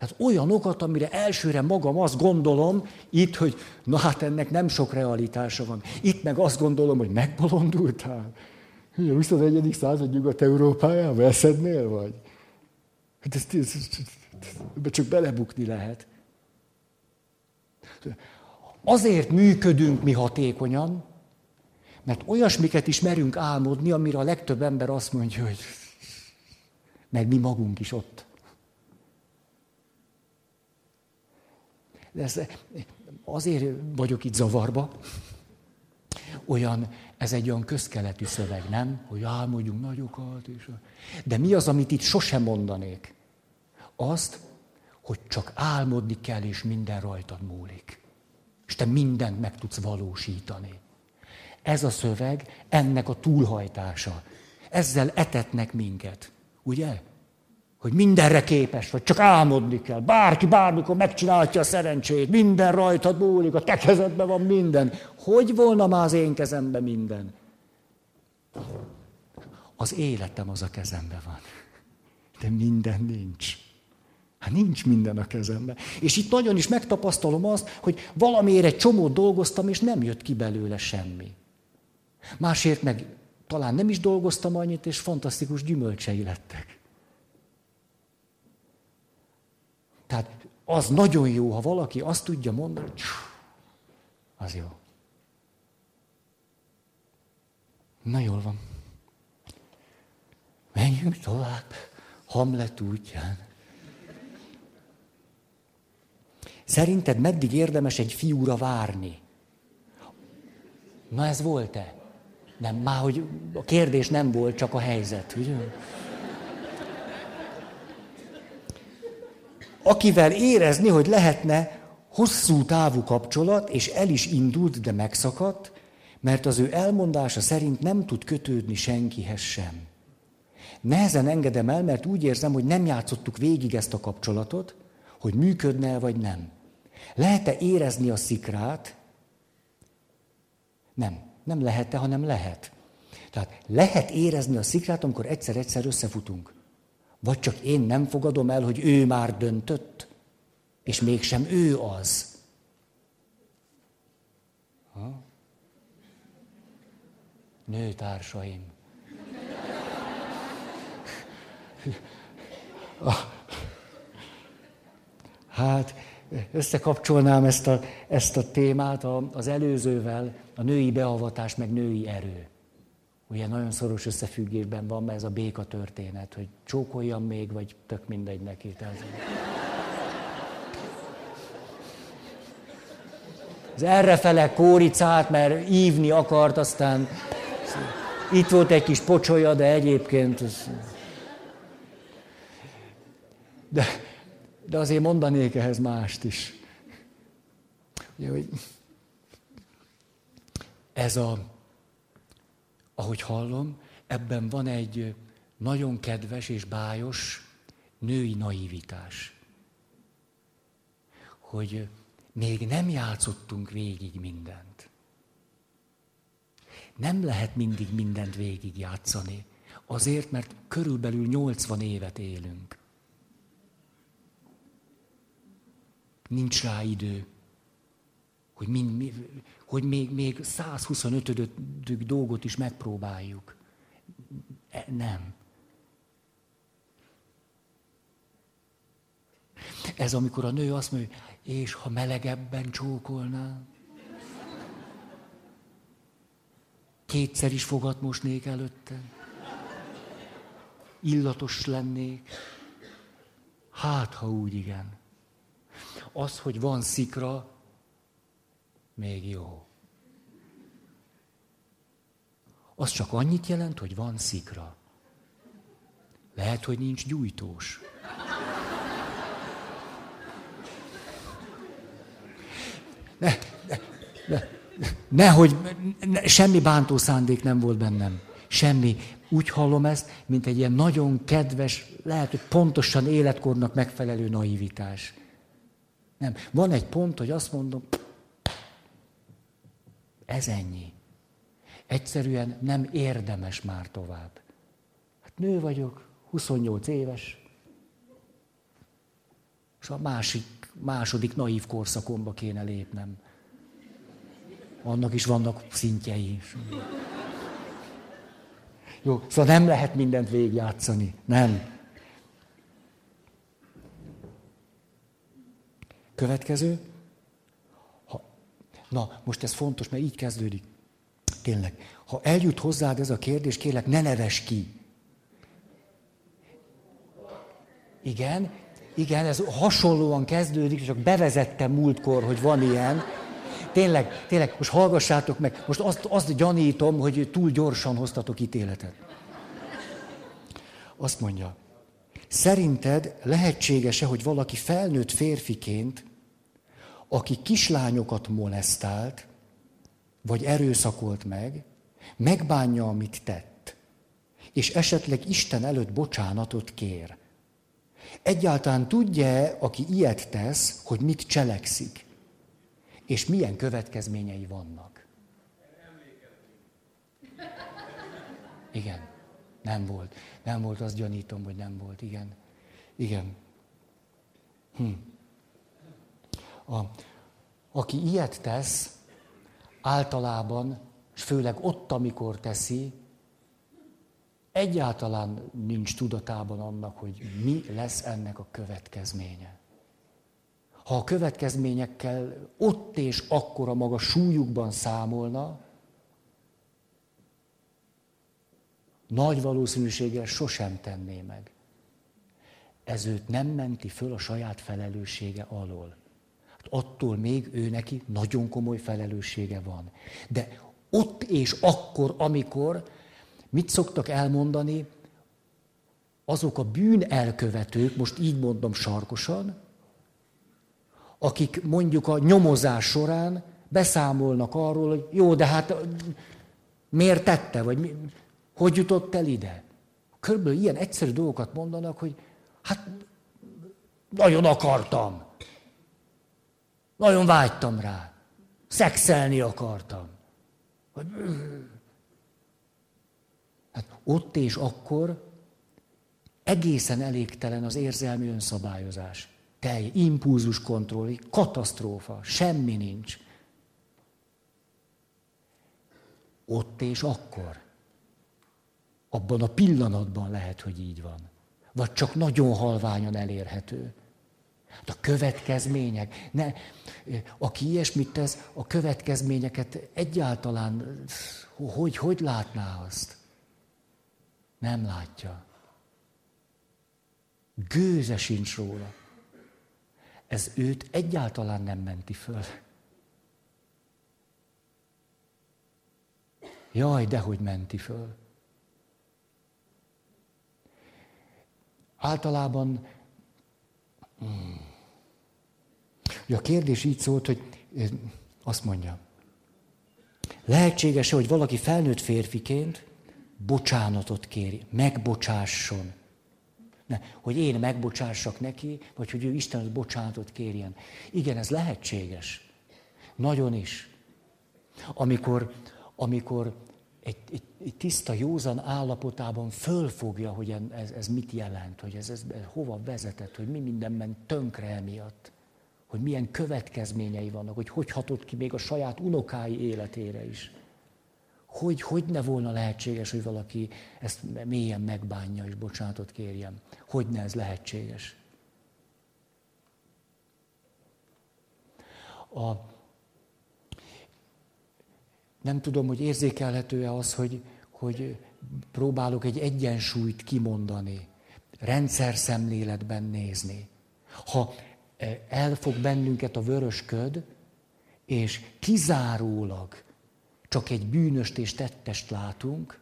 Hát olyanokat, amire elsőre magam azt gondolom, itt, hogy na hát ennek nem sok realitása van. Itt meg azt gondolom, hogy megbolondultál. A 21. század Nyugat-Európájában eszednél vagy? Hát ezt, ezt, ezt, ezt, csak belebukni lehet. Azért működünk mi hatékonyan, mert olyasmiket is merünk álmodni, amire a legtöbb ember azt mondja, hogy meg mi magunk is ott ez, azért vagyok itt zavarba, olyan, ez egy olyan közkeletű szöveg, nem? Hogy álmodjunk nagyokat. És... De mi az, amit itt sosem mondanék? Azt, hogy csak álmodni kell, és minden rajtad múlik. És te mindent meg tudsz valósítani. Ez a szöveg, ennek a túlhajtása. Ezzel etetnek minket. Ugye? Hogy mindenre képes vagy, csak álmodni kell. Bárki bármikor megcsinálhatja a szerencsét, minden rajtad múlik, a te kezedben van minden. Hogy volna már az én kezemben minden? Az életem az a kezemben van. De minden nincs. Hát nincs minden a kezemben. És itt nagyon is megtapasztalom azt, hogy valamiért egy csomót dolgoztam, és nem jött ki belőle semmi. Másért meg talán nem is dolgoztam annyit, és fantasztikus gyümölcsei lettek. Tehát az nagyon jó, ha valaki azt tudja mondani, hogy az jó. Na jól van. Menjünk tovább. Hamlet útján. Szerinted meddig érdemes egy fiúra várni? Na ez volt-e? Nem, már hogy a kérdés nem volt, csak a helyzet, ugye? Akivel érezni, hogy lehetne hosszú távú kapcsolat, és el is indult, de megszakadt, mert az ő elmondása szerint nem tud kötődni senkihez sem. Nehezen engedem el, mert úgy érzem, hogy nem játszottuk végig ezt a kapcsolatot, hogy működne vagy nem. Lehet-e érezni a szikrát? Nem. Nem lehet-e, hanem lehet. Tehát lehet érezni a szikrát, amikor egyszer-egyszer összefutunk. Vagy csak én nem fogadom el, hogy ő már döntött, és mégsem ő az. Ha? Nőtársaim. Hát, összekapcsolnám ezt a, ezt a témát az előzővel, a női beavatás, meg női erő. Ugye nagyon szoros összefüggésben van, ez a béka történet, hogy csókoljam még, vagy tök mindegy neki. Tehát... Az errefele kóricát, mert ívni akart, aztán itt volt egy kis pocsolya, de egyébként... De, de azért mondanék ehhez mást is. Ugye, hogy ez a, ahogy hallom, ebben van egy nagyon kedves és bájos női naivitás. Hogy még nem játszottunk végig mindent. Nem lehet mindig mindent végig játszani. Azért, mert körülbelül 80 évet élünk. Nincs rá idő, hogy, mind, hogy még, még 125. dolgot is megpróbáljuk. E, nem. Ez amikor a nő azt mondja, és ha melegebben csókolnál, kétszer is fogat mosnék előtte, illatos lennék, hát ha úgy igen. Az, hogy van szikra, még jó. Az csak annyit jelent, hogy van szikra. Lehet, hogy nincs gyújtós. Ne, ne, ne, nehogy, ne, semmi bántó szándék nem volt bennem. Semmi. Úgy hallom ezt, mint egy ilyen nagyon kedves, lehet, hogy pontosan életkornak megfelelő naivitás. Nem. Van egy pont, hogy azt mondom, ez ennyi. Egyszerűen nem érdemes már tovább. Hát nő vagyok, 28 éves, és a másik, második naív korszakomba kéne lépnem. Annak is vannak szintjei. Jó, szóval nem lehet mindent végigjátszani. Nem. Következő. Na, most ez fontos, mert így kezdődik. Tényleg. Ha eljut hozzád ez a kérdés, kérlek, ne neves ki. Igen, Igen, ez hasonlóan kezdődik, csak bevezettem múltkor, hogy van ilyen. Tényleg, tényleg, most hallgassátok meg, most azt, azt gyanítom, hogy túl gyorsan hoztatok ítéletet. Azt mondja, szerinted lehetséges-e, hogy valaki felnőtt férfiként, aki kislányokat molesztált, vagy erőszakolt meg, megbánja, amit tett, és esetleg Isten előtt bocsánatot kér. Egyáltalán tudja aki ilyet tesz, hogy mit cselekszik, és milyen következményei vannak? Igen, nem volt. Nem volt, azt gyanítom, hogy nem volt. Igen. Igen. Hm. A, aki ilyet tesz, általában, és főleg ott, amikor teszi, egyáltalán nincs tudatában annak, hogy mi lesz ennek a következménye. Ha a következményekkel ott és akkor a maga súlyukban számolna, nagy valószínűséggel sosem tenné meg. Ez őt nem menti föl a saját felelőssége alól. Attól még ő neki nagyon komoly felelőssége van. De ott és akkor, amikor, mit szoktak elmondani, azok a bűn elkövetők, most így mondom sarkosan, akik mondjuk a nyomozás során beszámolnak arról, hogy jó, de hát miért tette, vagy mi, hogy jutott el ide. Körülbelül ilyen egyszerű dolgokat mondanak, hogy hát nagyon akartam. Nagyon vágytam rá. Szexelni akartam. Hát ott és akkor egészen elégtelen az érzelmi önszabályozás telj, impulzuskontroll, katasztrófa, semmi nincs. Ott és akkor. Abban a pillanatban lehet, hogy így van. Vagy csak nagyon halványan elérhető. Hát a következmények, ne, aki ilyesmit tesz, a következményeket egyáltalán, hogy, hogy látná azt? Nem látja. Gőze sincs róla ez őt egyáltalán nem menti föl. Jaj, dehogy menti föl. Általában hmm, a kérdés így szólt, hogy azt mondja, lehetséges-e, hogy valaki felnőtt férfiként bocsánatot kéri, megbocsásson ne, hogy én megbocsássak neki, vagy hogy ő Isten bocsánatot kérjen. Igen, ez lehetséges. Nagyon is. Amikor, amikor egy, egy, egy tiszta, józan állapotában fölfogja, hogy ez, ez mit jelent, hogy ez, ez hova vezetett, hogy mi minden ment tönkre emiatt, hogy milyen következményei vannak, hogy hogy hatott ki még a saját unokái életére is. Hogy, hogy ne volna lehetséges, hogy valaki ezt mélyen megbánja és bocsánatot kérjen? Hogy ne ez lehetséges? A, nem tudom, hogy érzékelhető-e az, hogy, hogy próbálok egy egyensúlyt kimondani, rendszer szemléletben nézni. Ha e, elfog bennünket a vörös köd, és kizárólag csak egy bűnöst és tettest látunk,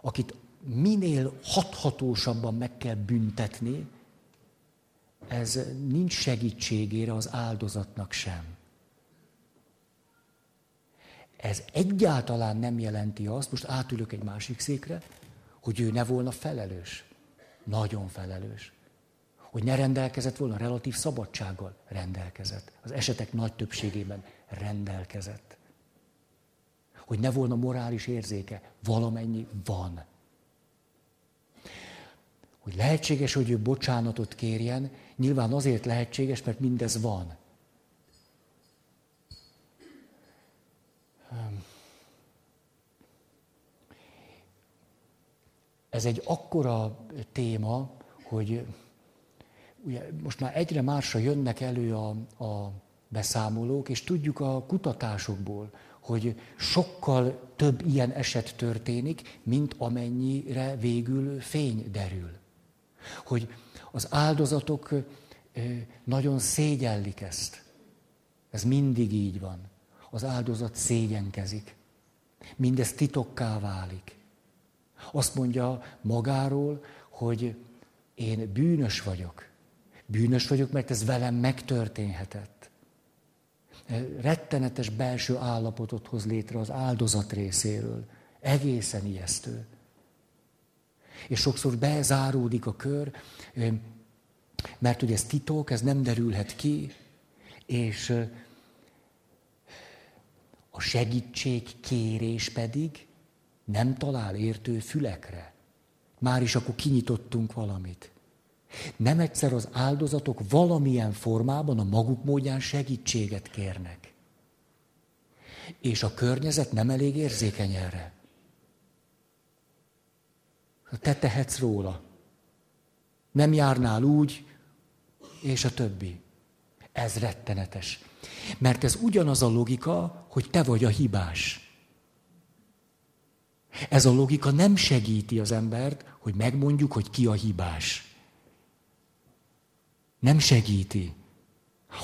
akit minél hathatósabban meg kell büntetni, ez nincs segítségére az áldozatnak sem. Ez egyáltalán nem jelenti azt, most átülök egy másik székre, hogy ő ne volna felelős. Nagyon felelős. Hogy ne rendelkezett volna relatív szabadsággal. Rendelkezett. Az esetek nagy többségében rendelkezett hogy ne volna morális érzéke. Valamennyi van. Hogy lehetséges, hogy ő bocsánatot kérjen, nyilván azért lehetséges, mert mindez van. Ez egy akkora téma, hogy ugye most már egyre másra jönnek elő a, a beszámolók, és tudjuk a kutatásokból, hogy sokkal több ilyen eset történik, mint amennyire végül fény derül. Hogy az áldozatok nagyon szégyellik ezt. Ez mindig így van. Az áldozat szégyenkezik. Mindez titokká válik. Azt mondja magáról, hogy én bűnös vagyok. Bűnös vagyok, mert ez velem megtörténhetett. Rettenetes belső állapotot hoz létre az áldozat részéről. Egészen ijesztő. És sokszor bezáródik a kör, mert ugye ez titok, ez nem derülhet ki, és a segítség kérés pedig nem talál értő fülekre. Már is akkor kinyitottunk valamit. Nem egyszer az áldozatok valamilyen formában a maguk módján segítséget kérnek. És a környezet nem elég érzékeny erre. Te tehetsz róla. Nem járnál úgy, és a többi. Ez rettenetes. Mert ez ugyanaz a logika, hogy te vagy a hibás. Ez a logika nem segíti az embert, hogy megmondjuk, hogy ki a hibás. Nem segíti.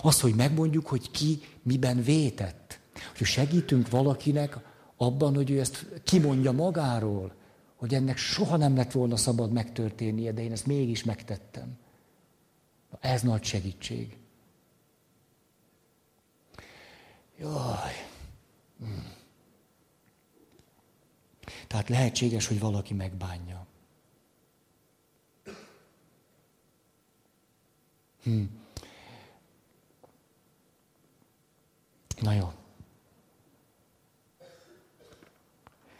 Az, hogy megmondjuk, hogy ki miben vétett. Hogy segítünk valakinek abban, hogy ő ezt kimondja magáról, hogy ennek soha nem lett volna szabad megtörténnie, de én ezt mégis megtettem. Ez nagy segítség. Jaj. Hmm. Tehát lehetséges, hogy valaki megbánja. Hm. Na jó.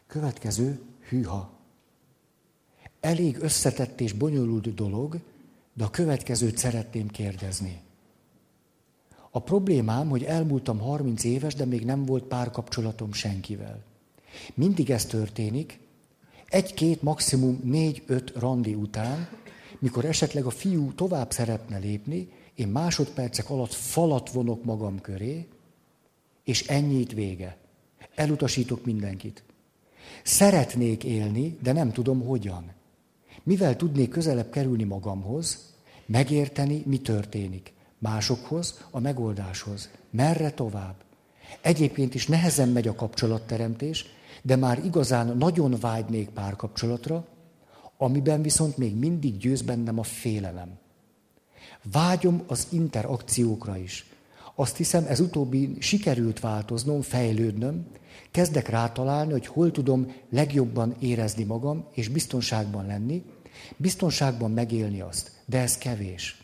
Következő, hűha. Elég összetett és bonyolult dolog, de a következőt szeretném kérdezni. A problémám, hogy elmúltam 30 éves, de még nem volt párkapcsolatom senkivel. Mindig ez történik, egy-két, maximum négy-öt randi után, mikor esetleg a fiú tovább szeretne lépni, én másodpercek alatt falat vonok magam köré, és ennyit vége. Elutasítok mindenkit. Szeretnék élni, de nem tudom hogyan. Mivel tudnék közelebb kerülni magamhoz, megérteni, mi történik. Másokhoz, a megoldáshoz. Merre tovább? Egyébként is nehezen megy a kapcsolatteremtés, de már igazán nagyon vágynék párkapcsolatra, amiben viszont még mindig győz bennem a félelem. Vágyom az interakciókra is. Azt hiszem, ez utóbbi sikerült változnom, fejlődnöm, kezdek rátalálni, hogy hol tudom legjobban érezni magam, és biztonságban lenni, biztonságban megélni azt. De ez kevés.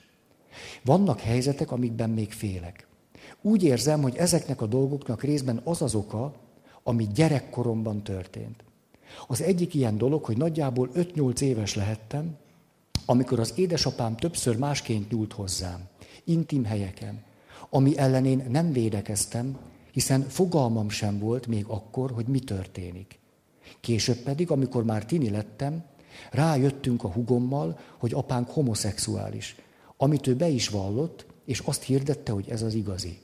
Vannak helyzetek, amikben még félek. Úgy érzem, hogy ezeknek a dolgoknak részben az az oka, ami gyerekkoromban történt. Az egyik ilyen dolog, hogy nagyjából 5-8 éves lehettem, amikor az édesapám többször másként nyúlt hozzám, intim helyeken, ami ellen én nem védekeztem, hiszen fogalmam sem volt még akkor, hogy mi történik. Később pedig, amikor már tini lettem, rájöttünk a hugommal, hogy apánk homoszexuális, amit ő be is vallott, és azt hirdette, hogy ez az igazi.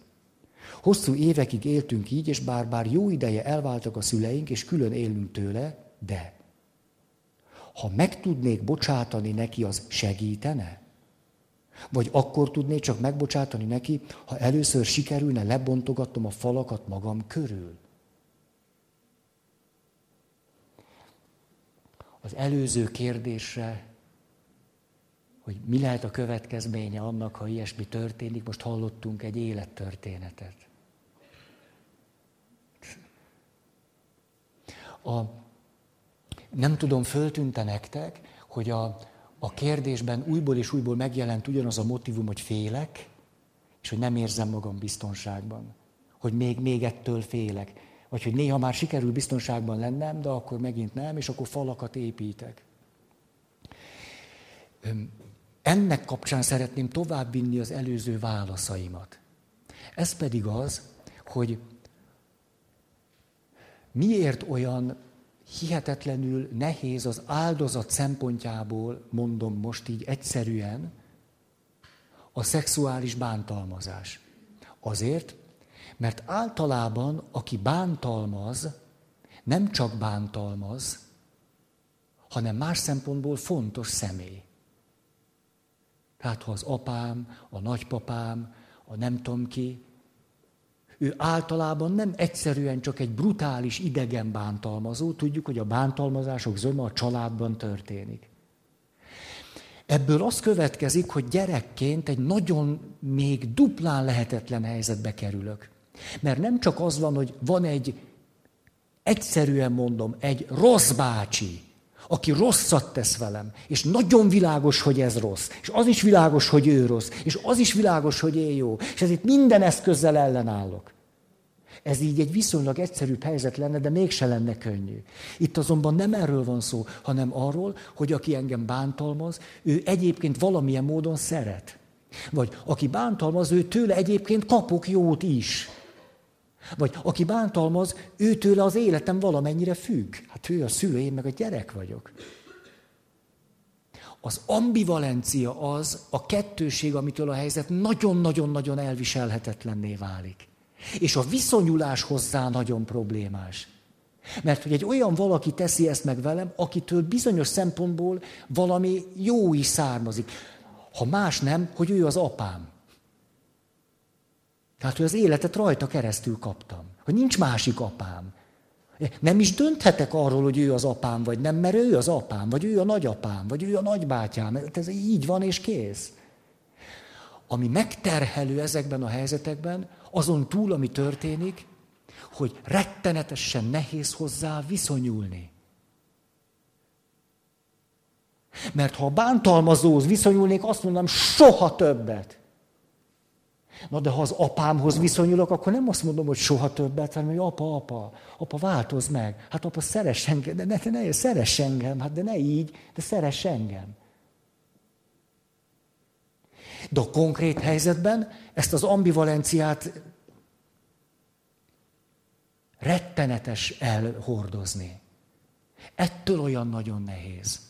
Hosszú évekig éltünk így, és bár-bár jó ideje elváltak a szüleink, és külön élünk tőle, de ha meg tudnék bocsátani neki, az segítene? Vagy akkor tudnék csak megbocsátani neki, ha először sikerülne lebontogatnom a falakat magam körül? Az előző kérdésre, hogy mi lehet a következménye annak, ha ilyesmi történik, most hallottunk egy élettörténetet. A, nem tudom, föltűnte nektek, hogy a, a kérdésben újból és újból megjelent ugyanaz a motivum, hogy félek, és hogy nem érzem magam biztonságban. Hogy még, még ettől félek. Vagy hogy néha már sikerül biztonságban lennem, de akkor megint nem, és akkor falakat építek. Ennek kapcsán szeretném továbbvinni az előző válaszaimat. Ez pedig az, hogy Miért olyan hihetetlenül nehéz az áldozat szempontjából, mondom most így egyszerűen, a szexuális bántalmazás? Azért, mert általában, aki bántalmaz, nem csak bántalmaz, hanem más szempontból fontos személy. Tehát ha az apám, a nagypapám, a nem tudom ki, ő általában nem egyszerűen csak egy brutális idegen bántalmazó, tudjuk, hogy a bántalmazások zöme a családban történik. Ebből az következik, hogy gyerekként egy nagyon még duplán lehetetlen helyzetbe kerülök. Mert nem csak az van, hogy van egy, egyszerűen mondom, egy rossz bácsi, aki rosszat tesz velem, és nagyon világos, hogy ez rossz, és az is világos, hogy ő rossz, és az is világos, hogy én jó, és ezért minden eszközzel ellenállok. Ez így egy viszonylag egyszerűbb helyzet lenne, de mégse lenne könnyű. Itt azonban nem erről van szó, hanem arról, hogy aki engem bántalmaz, ő egyébként valamilyen módon szeret. Vagy aki bántalmaz, ő tőle egyébként kapok jót is. Vagy aki bántalmaz, ő tőle az életem valamennyire függ. Hát ő a szülő, én meg a gyerek vagyok. Az ambivalencia az a kettőség, amitől a helyzet nagyon-nagyon-nagyon elviselhetetlenné válik. És a viszonyulás hozzá nagyon problémás. Mert hogy egy olyan valaki teszi ezt meg velem, akitől bizonyos szempontból valami jó is származik. Ha más nem, hogy ő az apám. Tehát, hogy az életet rajta keresztül kaptam. Hogy nincs másik apám. Nem is dönthetek arról, hogy ő az apám, vagy nem, mert ő az apám, vagy ő a nagyapám, vagy ő a nagybátyám. Ez így van, és kész. Ami megterhelő ezekben a helyzetekben, azon túl, ami történik, hogy rettenetesen nehéz hozzá viszonyulni. Mert ha bántalmazóhoz viszonyulnék, azt mondanám, soha többet. Na de ha az apámhoz viszonyulok, akkor nem azt mondom, hogy soha többet, hanem hogy apa, apa, apa, változ meg. Hát apa, szeress engem, de ne, ne, ne szeress engem, hát de ne így, de szeress engem. De a konkrét helyzetben ezt az ambivalenciát rettenetes elhordozni. Ettől olyan nagyon nehéz.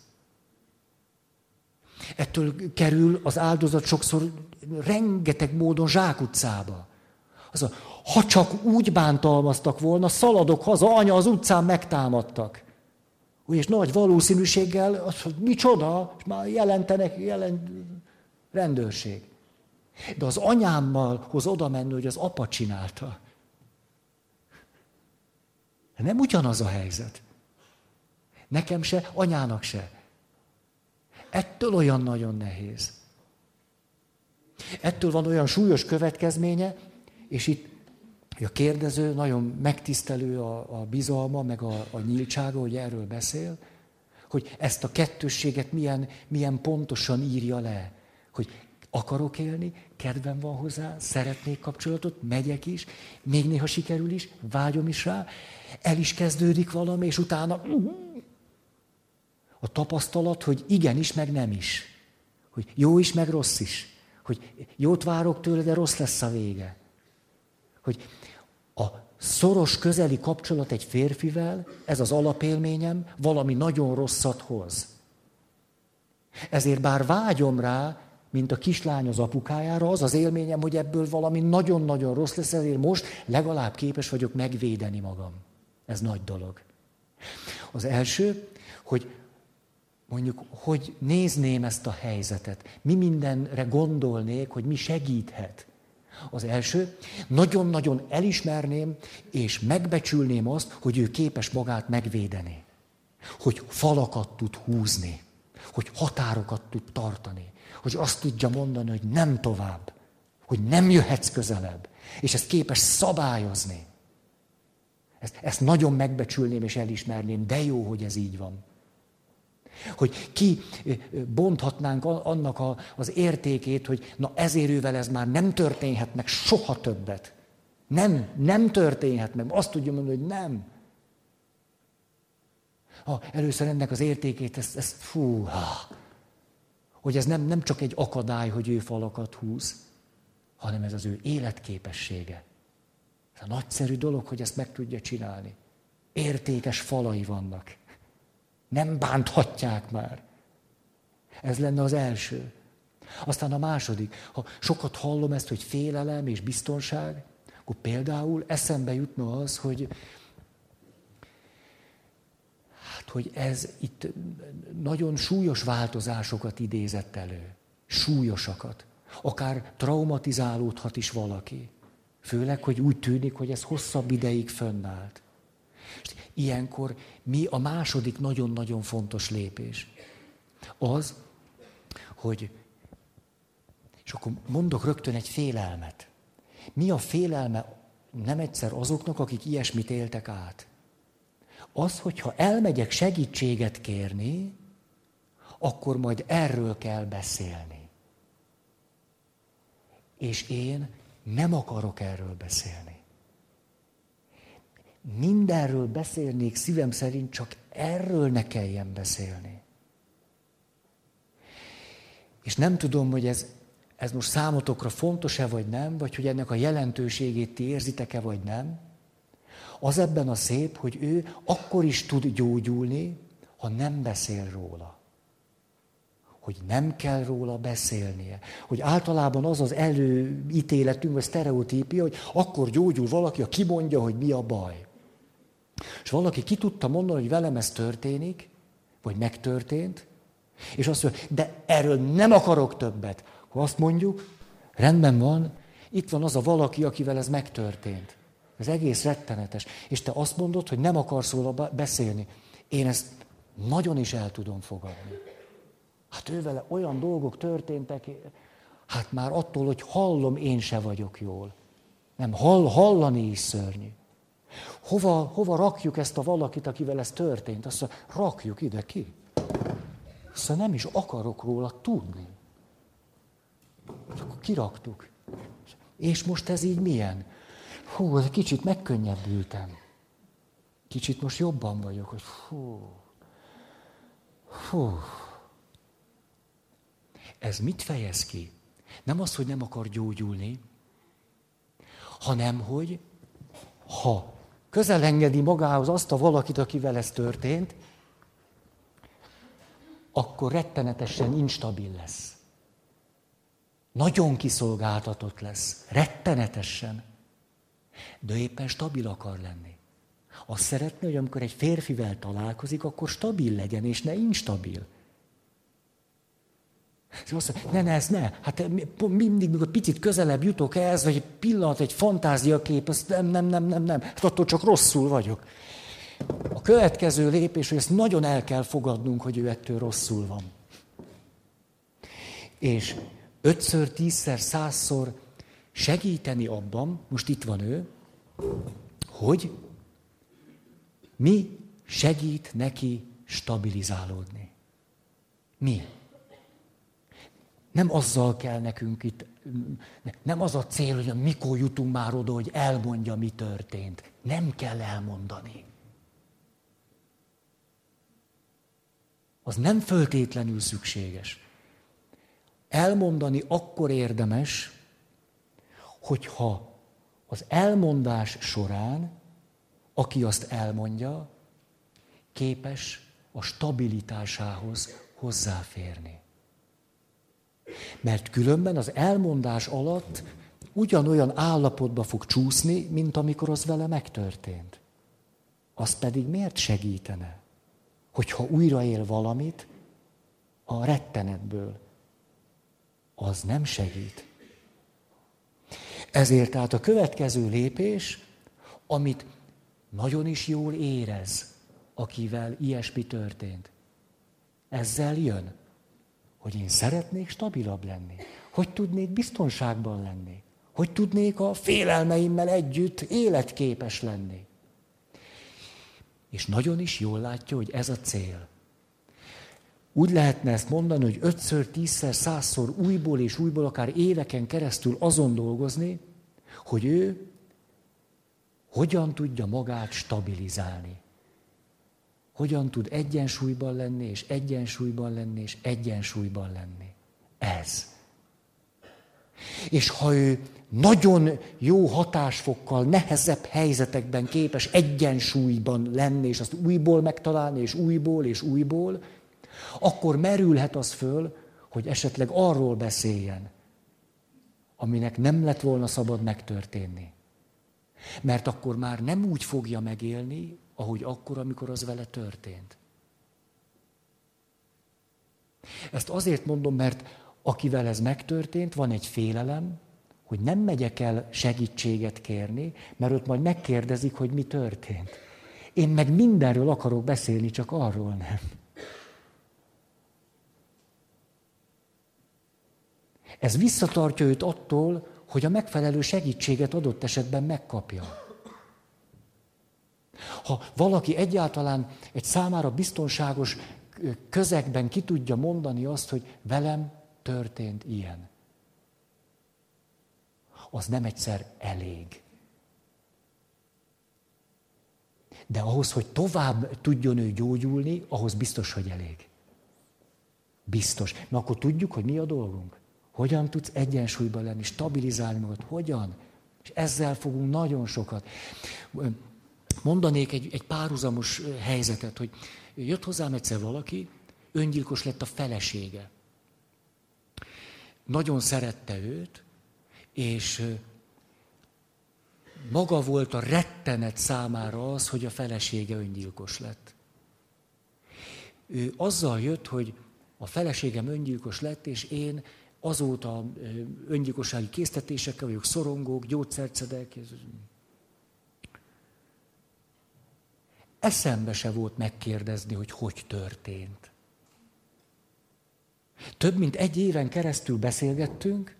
Ettől kerül az áldozat sokszor rengeteg módon zsákutcába. Az a, ha csak úgy bántalmaztak volna, szaladok haza, anya az utcán megtámadtak. Úgy, és nagy valószínűséggel, az, hogy micsoda, és már jelentenek, jelent, rendőrség. De az anyámmal hoz oda menni, hogy az apa csinálta. Nem ugyanaz a helyzet. Nekem se, anyának se. Ettől olyan nagyon nehéz. Ettől van olyan súlyos következménye, és itt a kérdező nagyon megtisztelő a, a bizalma, meg a, a nyíltsága, hogy erről beszél, hogy ezt a kettősséget milyen, milyen pontosan írja le. Hogy akarok élni, kedvem van hozzá, szeretnék kapcsolatot, megyek is, még néha sikerül is, vágyom is rá, el is kezdődik valami, és utána a tapasztalat, hogy igenis, meg nem is. Hogy jó is, meg rossz is. Hogy jót várok tőle, de rossz lesz a vége. Hogy a szoros, közeli kapcsolat egy férfivel, ez az alapélményem, valami nagyon rosszat hoz. Ezért bár vágyom rá, mint a kislány az apukájára, az az élményem, hogy ebből valami nagyon-nagyon rossz lesz, ezért most legalább képes vagyok megvédeni magam. Ez nagy dolog. Az első, hogy mondjuk, hogy nézném ezt a helyzetet, mi mindenre gondolnék, hogy mi segíthet. Az első, nagyon-nagyon elismerném és megbecsülném azt, hogy ő képes magát megvédeni. Hogy falakat tud húzni, hogy határokat tud tartani, hogy azt tudja mondani, hogy nem tovább, hogy nem jöhetsz közelebb, és ezt képes szabályozni. Ezt, ezt nagyon megbecsülném és elismerném, de jó, hogy ez így van. Hogy ki bonthatnánk annak a, az értékét, hogy na ezért ővel ez már nem történhet meg soha többet. Nem, nem történhet meg. Azt tudja mondani, hogy nem. Ha először ennek az értékét, ezt, ezt fú, ha, hogy ez nem, nem csak egy akadály, hogy ő falakat húz, hanem ez az ő életképessége. Ez a nagyszerű dolog, hogy ezt meg tudja csinálni. Értékes falai vannak. Nem bánthatják már. Ez lenne az első. Aztán a második, ha sokat hallom ezt, hogy félelem és biztonság, akkor például eszembe jutna az, hogy hát, hogy ez itt nagyon súlyos változásokat idézett elő. súlyosakat. Akár traumatizálódhat is valaki. Főleg, hogy úgy tűnik, hogy ez hosszabb ideig fönnállt. Ilyenkor mi a második nagyon-nagyon fontos lépés? Az, hogy, és akkor mondok rögtön egy félelmet. Mi a félelme nem egyszer azoknak, akik ilyesmit éltek át? Az, hogyha elmegyek segítséget kérni, akkor majd erről kell beszélni. És én nem akarok erről beszélni. Mindenről beszélnék szívem szerint, csak erről ne kelljen beszélni. És nem tudom, hogy ez, ez most számotokra fontos-e vagy nem, vagy hogy ennek a jelentőségét ti érzitek-e vagy nem. Az ebben a szép, hogy ő akkor is tud gyógyulni, ha nem beszél róla hogy nem kell róla beszélnie. Hogy általában az az előítéletünk, vagy sztereotípia, hogy akkor gyógyul valaki, ha kimondja, hogy mi a baj. És valaki ki tudta mondani, hogy velem ez történik, vagy megtörtént, és azt mondja, de erről nem akarok többet. Ha azt mondjuk, rendben van, itt van az a valaki, akivel ez megtörtént. Ez egész rettenetes. És te azt mondod, hogy nem akarsz róla beszélni. Én ezt nagyon is el tudom fogadni. Hát ővele olyan dolgok történtek, hát már attól, hogy hallom, én se vagyok jól. Nem, hall, hallani is szörnyű. Hova, hova rakjuk ezt a valakit, akivel ez történt? Azt mondja, rakjuk ide ki. Mondja, nem is akarok róla tudni. És akkor kiraktuk. És most ez így milyen? Hú, egy kicsit megkönnyebbültem. Kicsit most jobban vagyok, hogy hú, hú. Ez mit fejez ki? Nem az, hogy nem akar gyógyulni, hanem hogy ha közel engedi magához azt a valakit, akivel ez történt, akkor rettenetesen instabil lesz. Nagyon kiszolgáltatott lesz. Rettenetesen. De éppen stabil akar lenni. Azt szeretné, hogy amikor egy férfivel találkozik, akkor stabil legyen, és ne instabil. És azt mondja, ne, ne, ez ne. Hát mindig, mikor picit közelebb jutok ehhez, vagy egy pillanat, egy fantáziakép, azt nem, nem, nem, nem, nem. Hát attól csak rosszul vagyok. A következő lépés, hogy ezt nagyon el kell fogadnunk, hogy ő ettől rosszul van. És ötször, tízszer, százszor segíteni abban, most itt van ő, hogy mi segít neki stabilizálódni. Mi? Nem azzal kell nekünk itt, nem az a cél, hogy mikor jutunk már oda, hogy elmondja, mi történt. Nem kell elmondani. Az nem föltétlenül szükséges. Elmondani akkor érdemes, hogyha az elmondás során, aki azt elmondja, képes a stabilitásához hozzáférni. Mert különben az elmondás alatt ugyanolyan állapotba fog csúszni, mint amikor az vele megtörtént. Az pedig miért segítene? Hogyha újraél valamit a rettenetből, az nem segít. Ezért tehát a következő lépés, amit nagyon is jól érez, akivel ilyesmi történt. Ezzel jön hogy én szeretnék stabilabb lenni, hogy tudnék biztonságban lenni, hogy tudnék a félelmeimmel együtt életképes lenni. És nagyon is jól látja, hogy ez a cél. Úgy lehetne ezt mondani, hogy ötször, tízszer, százszor újból és újból, akár éveken keresztül azon dolgozni, hogy ő hogyan tudja magát stabilizálni hogyan tud egyensúlyban lenni, és egyensúlyban lenni, és egyensúlyban lenni. Ez. És ha ő nagyon jó hatásfokkal, nehezebb helyzetekben képes egyensúlyban lenni, és azt újból megtalálni, és újból, és újból, akkor merülhet az föl, hogy esetleg arról beszéljen, aminek nem lett volna szabad megtörténni. Mert akkor már nem úgy fogja megélni, ahogy akkor, amikor az vele történt. Ezt azért mondom, mert akivel ez megtörtént, van egy félelem, hogy nem megyek el segítséget kérni, mert ott majd megkérdezik, hogy mi történt. Én meg mindenről akarok beszélni, csak arról nem. Ez visszatartja őt attól, hogy a megfelelő segítséget adott esetben megkapja. Ha valaki egyáltalán egy számára biztonságos közegben ki tudja mondani azt, hogy velem történt ilyen, az nem egyszer elég. De ahhoz, hogy tovább tudjon ő gyógyulni, ahhoz biztos, hogy elég. Biztos. Na akkor tudjuk, hogy mi a dolgunk. Hogyan tudsz egyensúlyban lenni, stabilizálni magad? Hogyan? És ezzel fogunk nagyon sokat. Mondanék egy, egy párhuzamos helyzetet, hogy jött hozzám egyszer valaki, öngyilkos lett a felesége. Nagyon szerette őt, és maga volt a rettenet számára az, hogy a felesége öngyilkos lett. Ő azzal jött, hogy a feleségem öngyilkos lett, és én azóta öngyilkossági késztetésekkel vagyok, szorongók, gyógyszert Eszembe se volt megkérdezni, hogy hogy történt. Több mint egy éven keresztül beszélgettünk,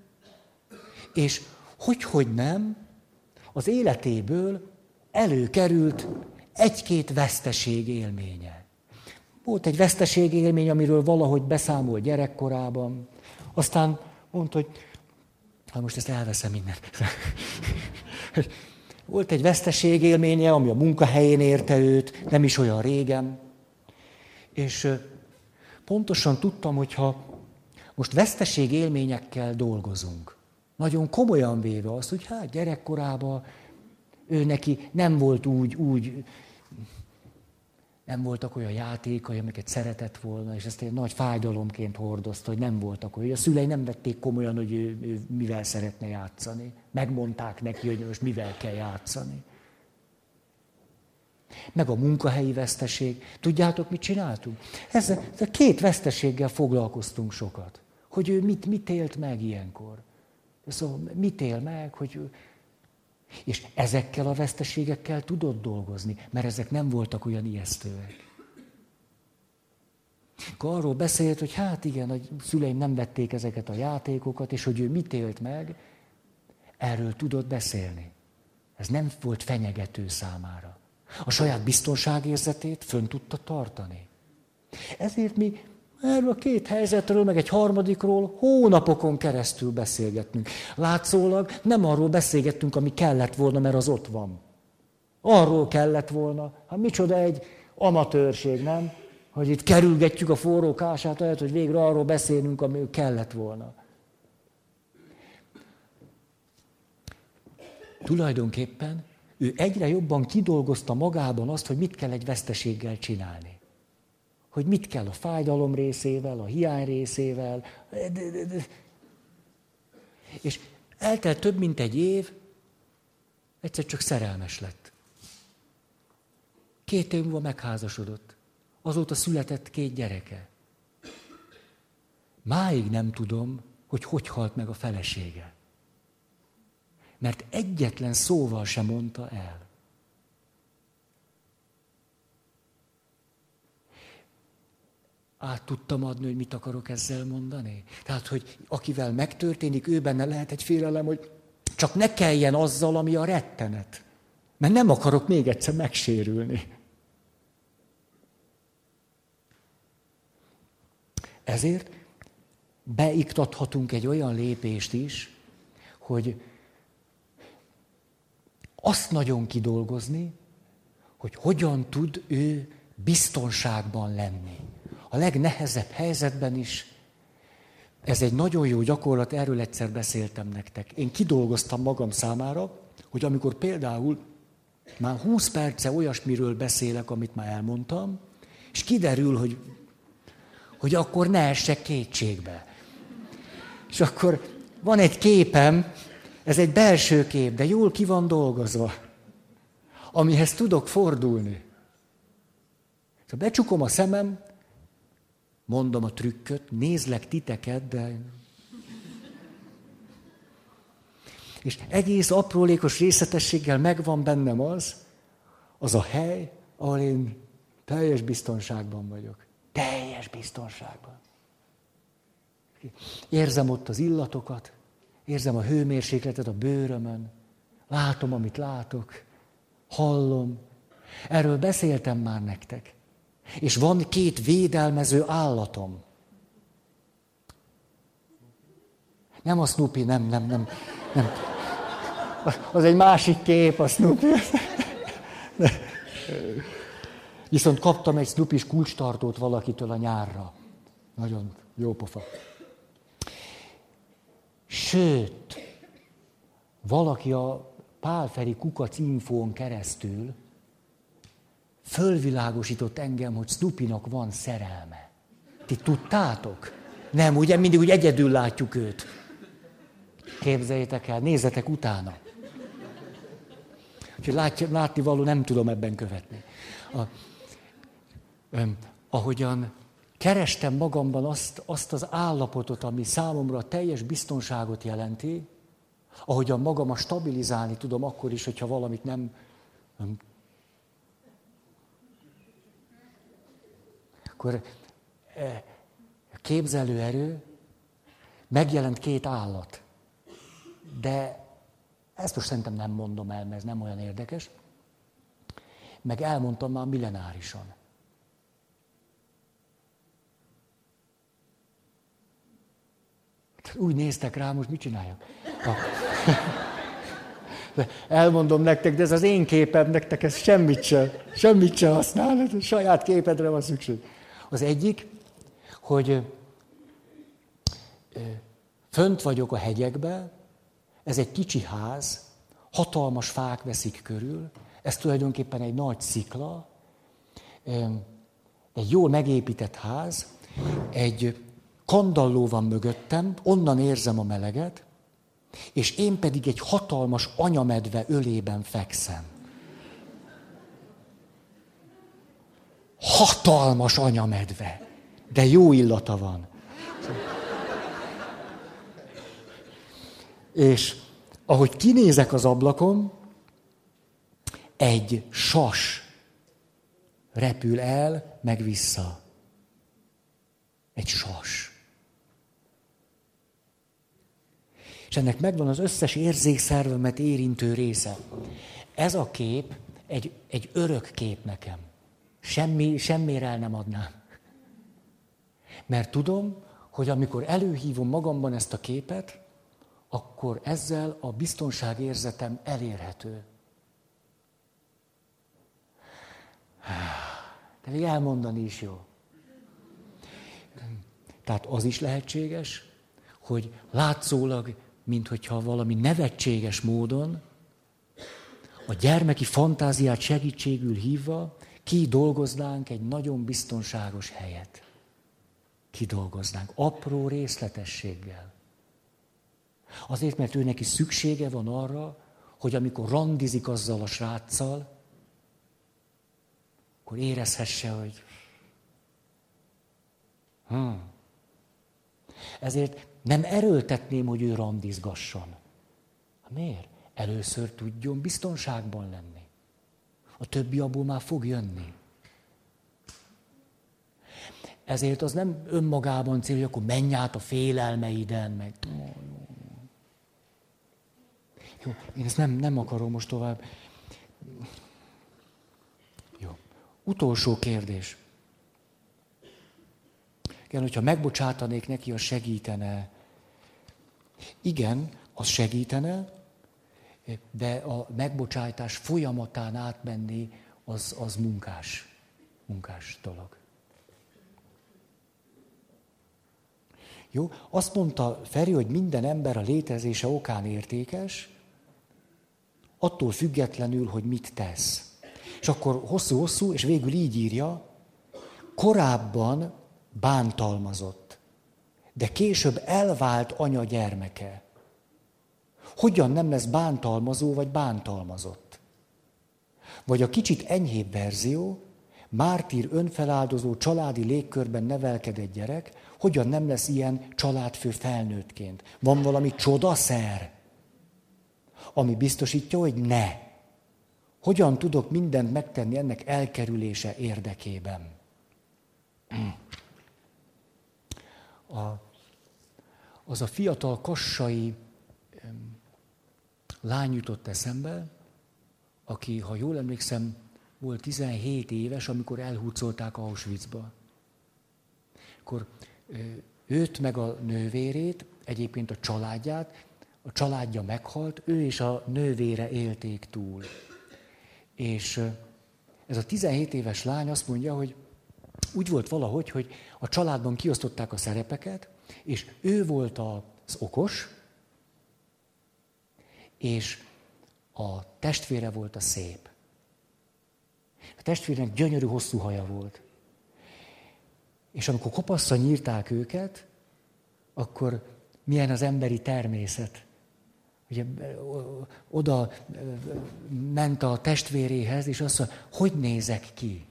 és hogy-hogy nem, az életéből előkerült egy-két veszteség élménye. Volt egy veszteség élmény, amiről valahogy beszámol gyerekkorában, aztán mondta, hogy hát most ezt elveszem innen. [laughs] Volt egy veszteség élménye, ami a munkahelyén érte őt, nem is olyan régen. És pontosan tudtam, hogy ha most veszteség élményekkel dolgozunk, nagyon komolyan véve azt, hogy hát gyerekkorában ő neki nem volt úgy, úgy nem voltak olyan játékai, amiket szeretett volna, és ezt egy nagy fájdalomként hordozta, hogy nem voltak olyan. A szülei nem vették komolyan, hogy ő, ő mivel szeretne játszani. Megmondták neki, hogy most mivel kell játszani. Meg a munkahelyi veszteség. Tudjátok, mit csináltunk? Ezzel, ezzel két veszteséggel foglalkoztunk sokat. Hogy ő mit, mit élt meg ilyenkor. Szóval mit él meg, hogy és ezekkel a veszteségekkel tudott dolgozni, mert ezek nem voltak olyan ijesztőek. Akkor arról beszélt, hogy hát igen, a szüleim nem vették ezeket a játékokat, és hogy ő mit élt meg, erről tudott beszélni. Ez nem volt fenyegető számára. A saját biztonságérzetét fönn tudta tartani. Ezért mi Erről a két helyzetről, meg egy harmadikról hónapokon keresztül beszélgetünk. Látszólag nem arról beszélgettünk, ami kellett volna, mert az ott van. Arról kellett volna. Hát micsoda egy amatőrség, nem? Hogy itt kerülgetjük a forró kását, lehet, hogy végre arról beszélünk, ami kellett volna. Tulajdonképpen ő egyre jobban kidolgozta magában azt, hogy mit kell egy veszteséggel csinálni hogy mit kell a fájdalom részével, a hiány részével. És eltelt több mint egy év, egyszer csak szerelmes lett. Két év múlva megházasodott. Azóta született két gyereke. Máig nem tudom, hogy hogy halt meg a felesége. Mert egyetlen szóval sem mondta el. Át tudtam adni, hogy mit akarok ezzel mondani? Tehát, hogy akivel megtörténik, ő benne lehet egy félelem, hogy csak ne kelljen azzal, ami a rettenet. Mert nem akarok még egyszer megsérülni. Ezért beiktathatunk egy olyan lépést is, hogy azt nagyon kidolgozni, hogy hogyan tud ő biztonságban lenni a legnehezebb helyzetben is. Ez egy nagyon jó gyakorlat, erről egyszer beszéltem nektek. Én kidolgoztam magam számára, hogy amikor például már 20 perce olyasmiről beszélek, amit már elmondtam, és kiderül, hogy, hogy akkor ne essek kétségbe. És akkor van egy képem, ez egy belső kép, de jól ki van dolgozva, amihez tudok fordulni. Szóval becsukom a szemem, mondom a trükköt, nézlek titeket, de... És egész aprólékos részletességgel megvan bennem az, az a hely, ahol én teljes biztonságban vagyok. Teljes biztonságban. Érzem ott az illatokat, érzem a hőmérsékletet a bőrömön, látom, amit látok, hallom. Erről beszéltem már nektek. És van két védelmező állatom. Nem a Snoopy, nem, nem, nem, nem. Az egy másik kép, a Snoopy. Viszont kaptam egy snoopy kulcstartót valakitől a nyárra. Nagyon jó pofa. Sőt, valaki a Pálferi Kukac infón keresztül fölvilágosított engem, hogy Snoopynak van szerelme. Ti tudtátok? Nem, ugye mindig úgy egyedül látjuk őt. Képzeljétek el, nézzetek utána. Úgyhogy látni, látni való nem tudom ebben követni. A, öm, ahogyan kerestem magamban azt, azt az állapotot, ami számomra a teljes biztonságot jelenti, ahogyan magamat stabilizálni tudom akkor is, hogyha valamit nem, nem akkor e, képzelőerő, megjelent két állat. De ezt most szerintem nem mondom el, mert ez nem olyan érdekes. Meg elmondtam már millenárisan. Úgy néztek rá, most mit csináljak? De [laughs] elmondom nektek, de ez az én képem, nektek ez semmit sem, semmit sem használ, saját képedre van szükség. Az egyik, hogy fönt vagyok a hegyekben, ez egy kicsi ház, hatalmas fák veszik körül, ez tulajdonképpen egy nagy szikla, egy jól megépített ház, egy kandalló van mögöttem, onnan érzem a meleget, és én pedig egy hatalmas anyamedve ölében fekszem. Hatalmas anyamedve, de jó illata van. És ahogy kinézek az ablakon, egy sas repül el, meg vissza. Egy sas. És ennek megvan az összes érzékszervemet érintő része. Ez a kép egy, egy örök kép nekem. Semmi, semmire el nem adnám. Mert tudom, hogy amikor előhívom magamban ezt a képet, akkor ezzel a biztonságérzetem elérhető. De még elmondani is jó. Tehát az is lehetséges, hogy látszólag, minthogyha valami nevetséges módon a gyermeki fantáziát segítségül hívva kidolgoznánk egy nagyon biztonságos helyet. Kidolgoznánk apró részletességgel. Azért, mert ő neki szüksége van arra, hogy amikor randizik azzal a sráccal, akkor érezhesse, hogy hmm. Ezért nem erőltetném, hogy ő randizgasson. Miért? Először tudjon biztonságban lenni. A többi abból már fog jönni. Ezért az nem önmagában cél, hogy akkor menj át a félelmeiden, meg... Jó, én ezt nem, nem akarom most tovább. Jó. Utolsó kérdés. Igen, hogyha megbocsátanék neki, az segítene. Igen, az segítene, de a megbocsátás folyamatán átmenni, az, az munkás, munkás dolog. Jó? Azt mondta Feri, hogy minden ember a létezése okán értékes, attól függetlenül, hogy mit tesz. És akkor hosszú-hosszú, és végül így írja, korábban bántalmazott, de később elvált anya gyermeke. Hogyan nem lesz bántalmazó vagy bántalmazott? Vagy a kicsit enyhébb verzió, mártír önfeláldozó családi légkörben nevelkedett gyerek, hogyan nem lesz ilyen családfő felnőttként? Van valami csodaszer? ami biztosítja, hogy ne. Hogyan tudok mindent megtenni ennek elkerülése érdekében? A, az a fiatal kassai lány jutott eszembe, aki, ha jól emlékszem, volt 17 éves, amikor elhúzolták Auschwitzba. Akkor őt meg a nővérét, egyébként a családját, a családja meghalt, ő és a nővére élték túl. És ez a 17 éves lány azt mondja, hogy úgy volt valahogy, hogy a családban kiosztották a szerepeket, és ő volt az okos, és a testvére volt a szép. A testvérnek gyönyörű hosszú haja volt. És amikor kopaszra nyírták őket, akkor milyen az emberi természet. Ugye oda ment a testvéréhez, és azt mondja, hogy nézek ki?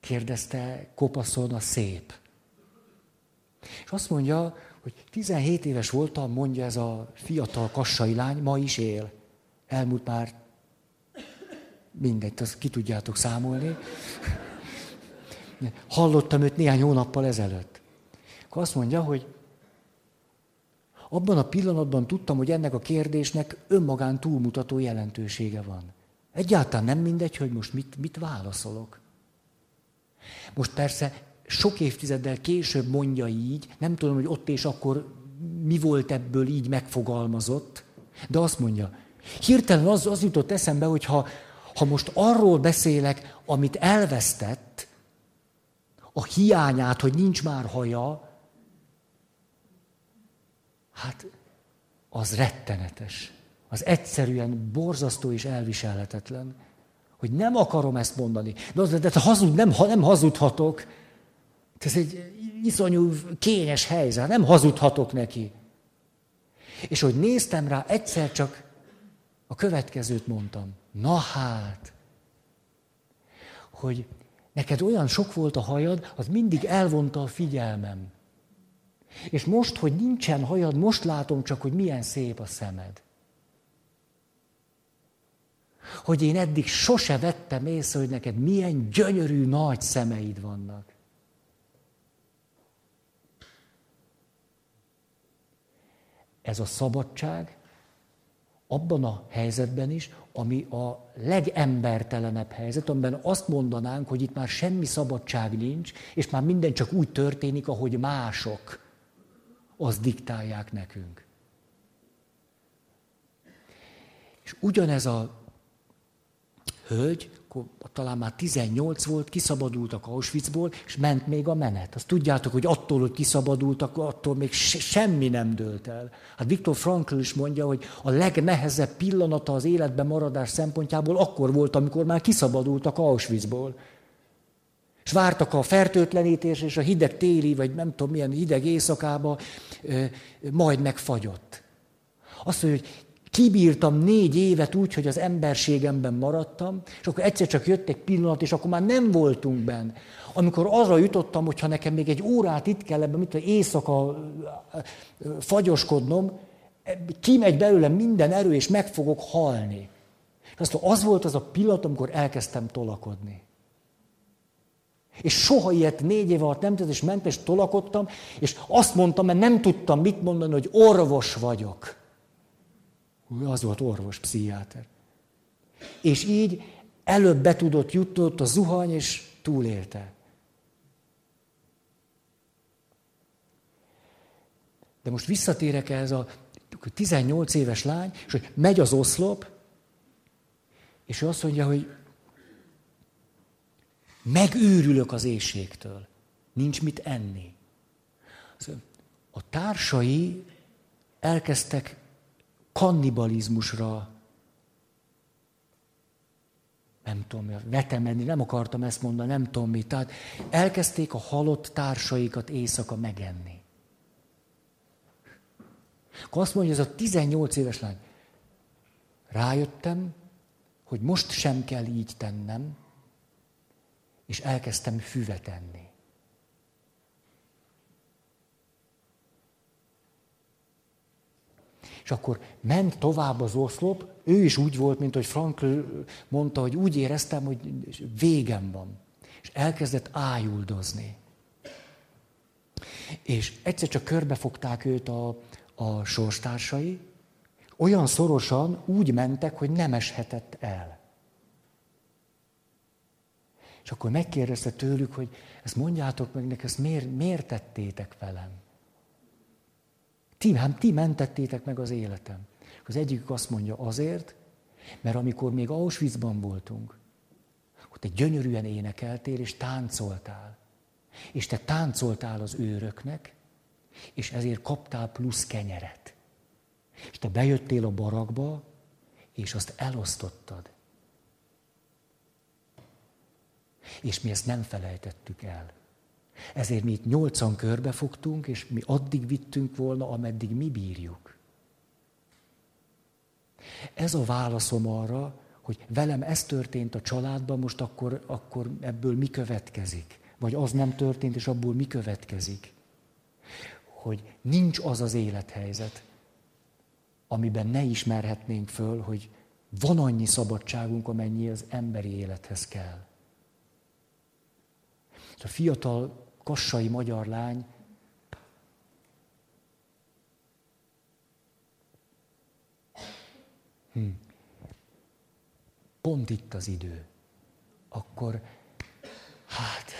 Kérdezte kopaszon a szép. És azt mondja, hogy 17 éves voltam, mondja ez a fiatal kassai lány, ma is él. Elmúlt már mindegy, azt ki tudjátok számolni. Hallottam őt néhány hónappal ezelőtt. Akkor azt mondja, hogy abban a pillanatban tudtam, hogy ennek a kérdésnek önmagán túlmutató jelentősége van. Egyáltalán nem mindegy, hogy most mit, mit válaszolok. Most persze sok évtizeddel később mondja így, nem tudom, hogy ott és akkor mi volt ebből így megfogalmazott, de azt mondja, hirtelen az, az jutott eszembe, hogy ha, ha most arról beszélek, amit elvesztett, a hiányát, hogy nincs már haja, hát az rettenetes. Az egyszerűen borzasztó és elviselhetetlen. Hogy nem akarom ezt mondani. De, az, de hazud, nem, nem hazudhatok. Ez egy iszonyú kényes helyzet. Nem hazudhatok neki. És hogy néztem rá, egyszer csak a következőt mondtam. Na hát, hogy neked olyan sok volt a hajad, az mindig elvonta a figyelmem. És most, hogy nincsen hajad, most látom csak, hogy milyen szép a szemed. Hogy én eddig sose vettem észre, hogy neked milyen gyönyörű nagy szemeid vannak. Ez a szabadság abban a helyzetben is, ami a legembertelenebb helyzet, amiben azt mondanánk, hogy itt már semmi szabadság nincs, és már minden csak úgy történik, ahogy mások azt diktálják nekünk. És ugyanez a hölgy, akkor talán már 18 volt, kiszabadultak Auschwitzból, és ment még a menet. Azt tudjátok, hogy attól, hogy kiszabadultak, attól még se, semmi nem dőlt el. Hát Viktor Frankl is mondja, hogy a legnehezebb pillanata az életben maradás szempontjából akkor volt, amikor már kiszabadultak Auschwitzból. És vártak a fertőtlenítés, és a hideg téli, vagy nem tudom milyen hideg éjszakába, majd megfagyott. Azt mondja, hogy kibírtam négy évet úgy, hogy az emberségemben maradtam, és akkor egyszer csak jött egy pillanat, és akkor már nem voltunk benne. Amikor arra jutottam, hogy ha nekem még egy órát itt kell ebben, mit éjszaka fagyoskodnom, kimegy belőlem minden erő, és meg fogok halni. És azt az volt az a pillanat, amikor elkezdtem tolakodni. És soha ilyet négy év alatt nem tett, és ment, és tolakodtam, és azt mondtam, mert nem tudtam mit mondani, hogy orvos vagyok. Az volt orvos, pszichiáter. És így előbb be tudott jutni ott a zuhany, és túlélte. De most visszatérek ez a 18 éves lány, és hogy megy az oszlop, és ő azt mondja, hogy megőrülök az éjségtől. Nincs mit enni. A társai elkezdtek kannibalizmusra, nem tudom, vetemenni, nem akartam ezt mondani, nem tudom mit. Tehát elkezdték a halott társaikat éjszaka megenni. Akkor azt mondja, ez a 18 éves lány, rájöttem, hogy most sem kell így tennem, és elkezdtem füvet enni. És akkor ment tovább az oszlop, ő is úgy volt, mint hogy Frankl mondta, hogy úgy éreztem, hogy végem van. És elkezdett ájuldozni. És egyszer csak körbefogták őt a, a sorstársai, olyan szorosan úgy mentek, hogy nem eshetett el. És akkor megkérdezte tőlük, hogy ezt mondjátok meg nekem, ezt miért, miért tettétek velem? Ti, hát ti mentettétek meg az életem. Az egyikük azt mondja azért, mert amikor még Auschwitzban voltunk, ott egy gyönyörűen énekeltél és táncoltál. És te táncoltál az őröknek, és ezért kaptál plusz kenyeret. És te bejöttél a barakba, és azt elosztottad. És mi ezt nem felejtettük el. Ezért mi itt nyolcan körbefogtunk, és mi addig vittünk volna, ameddig mi bírjuk. Ez a válaszom arra, hogy velem ez történt a családban, most akkor, akkor ebből mi következik. Vagy az nem történt, és abból mi következik. Hogy nincs az az élethelyzet, amiben ne ismerhetnénk föl, hogy van annyi szabadságunk, amennyi az emberi élethez kell. A fiatal kassai magyar lány, hm. pont itt az idő, akkor hát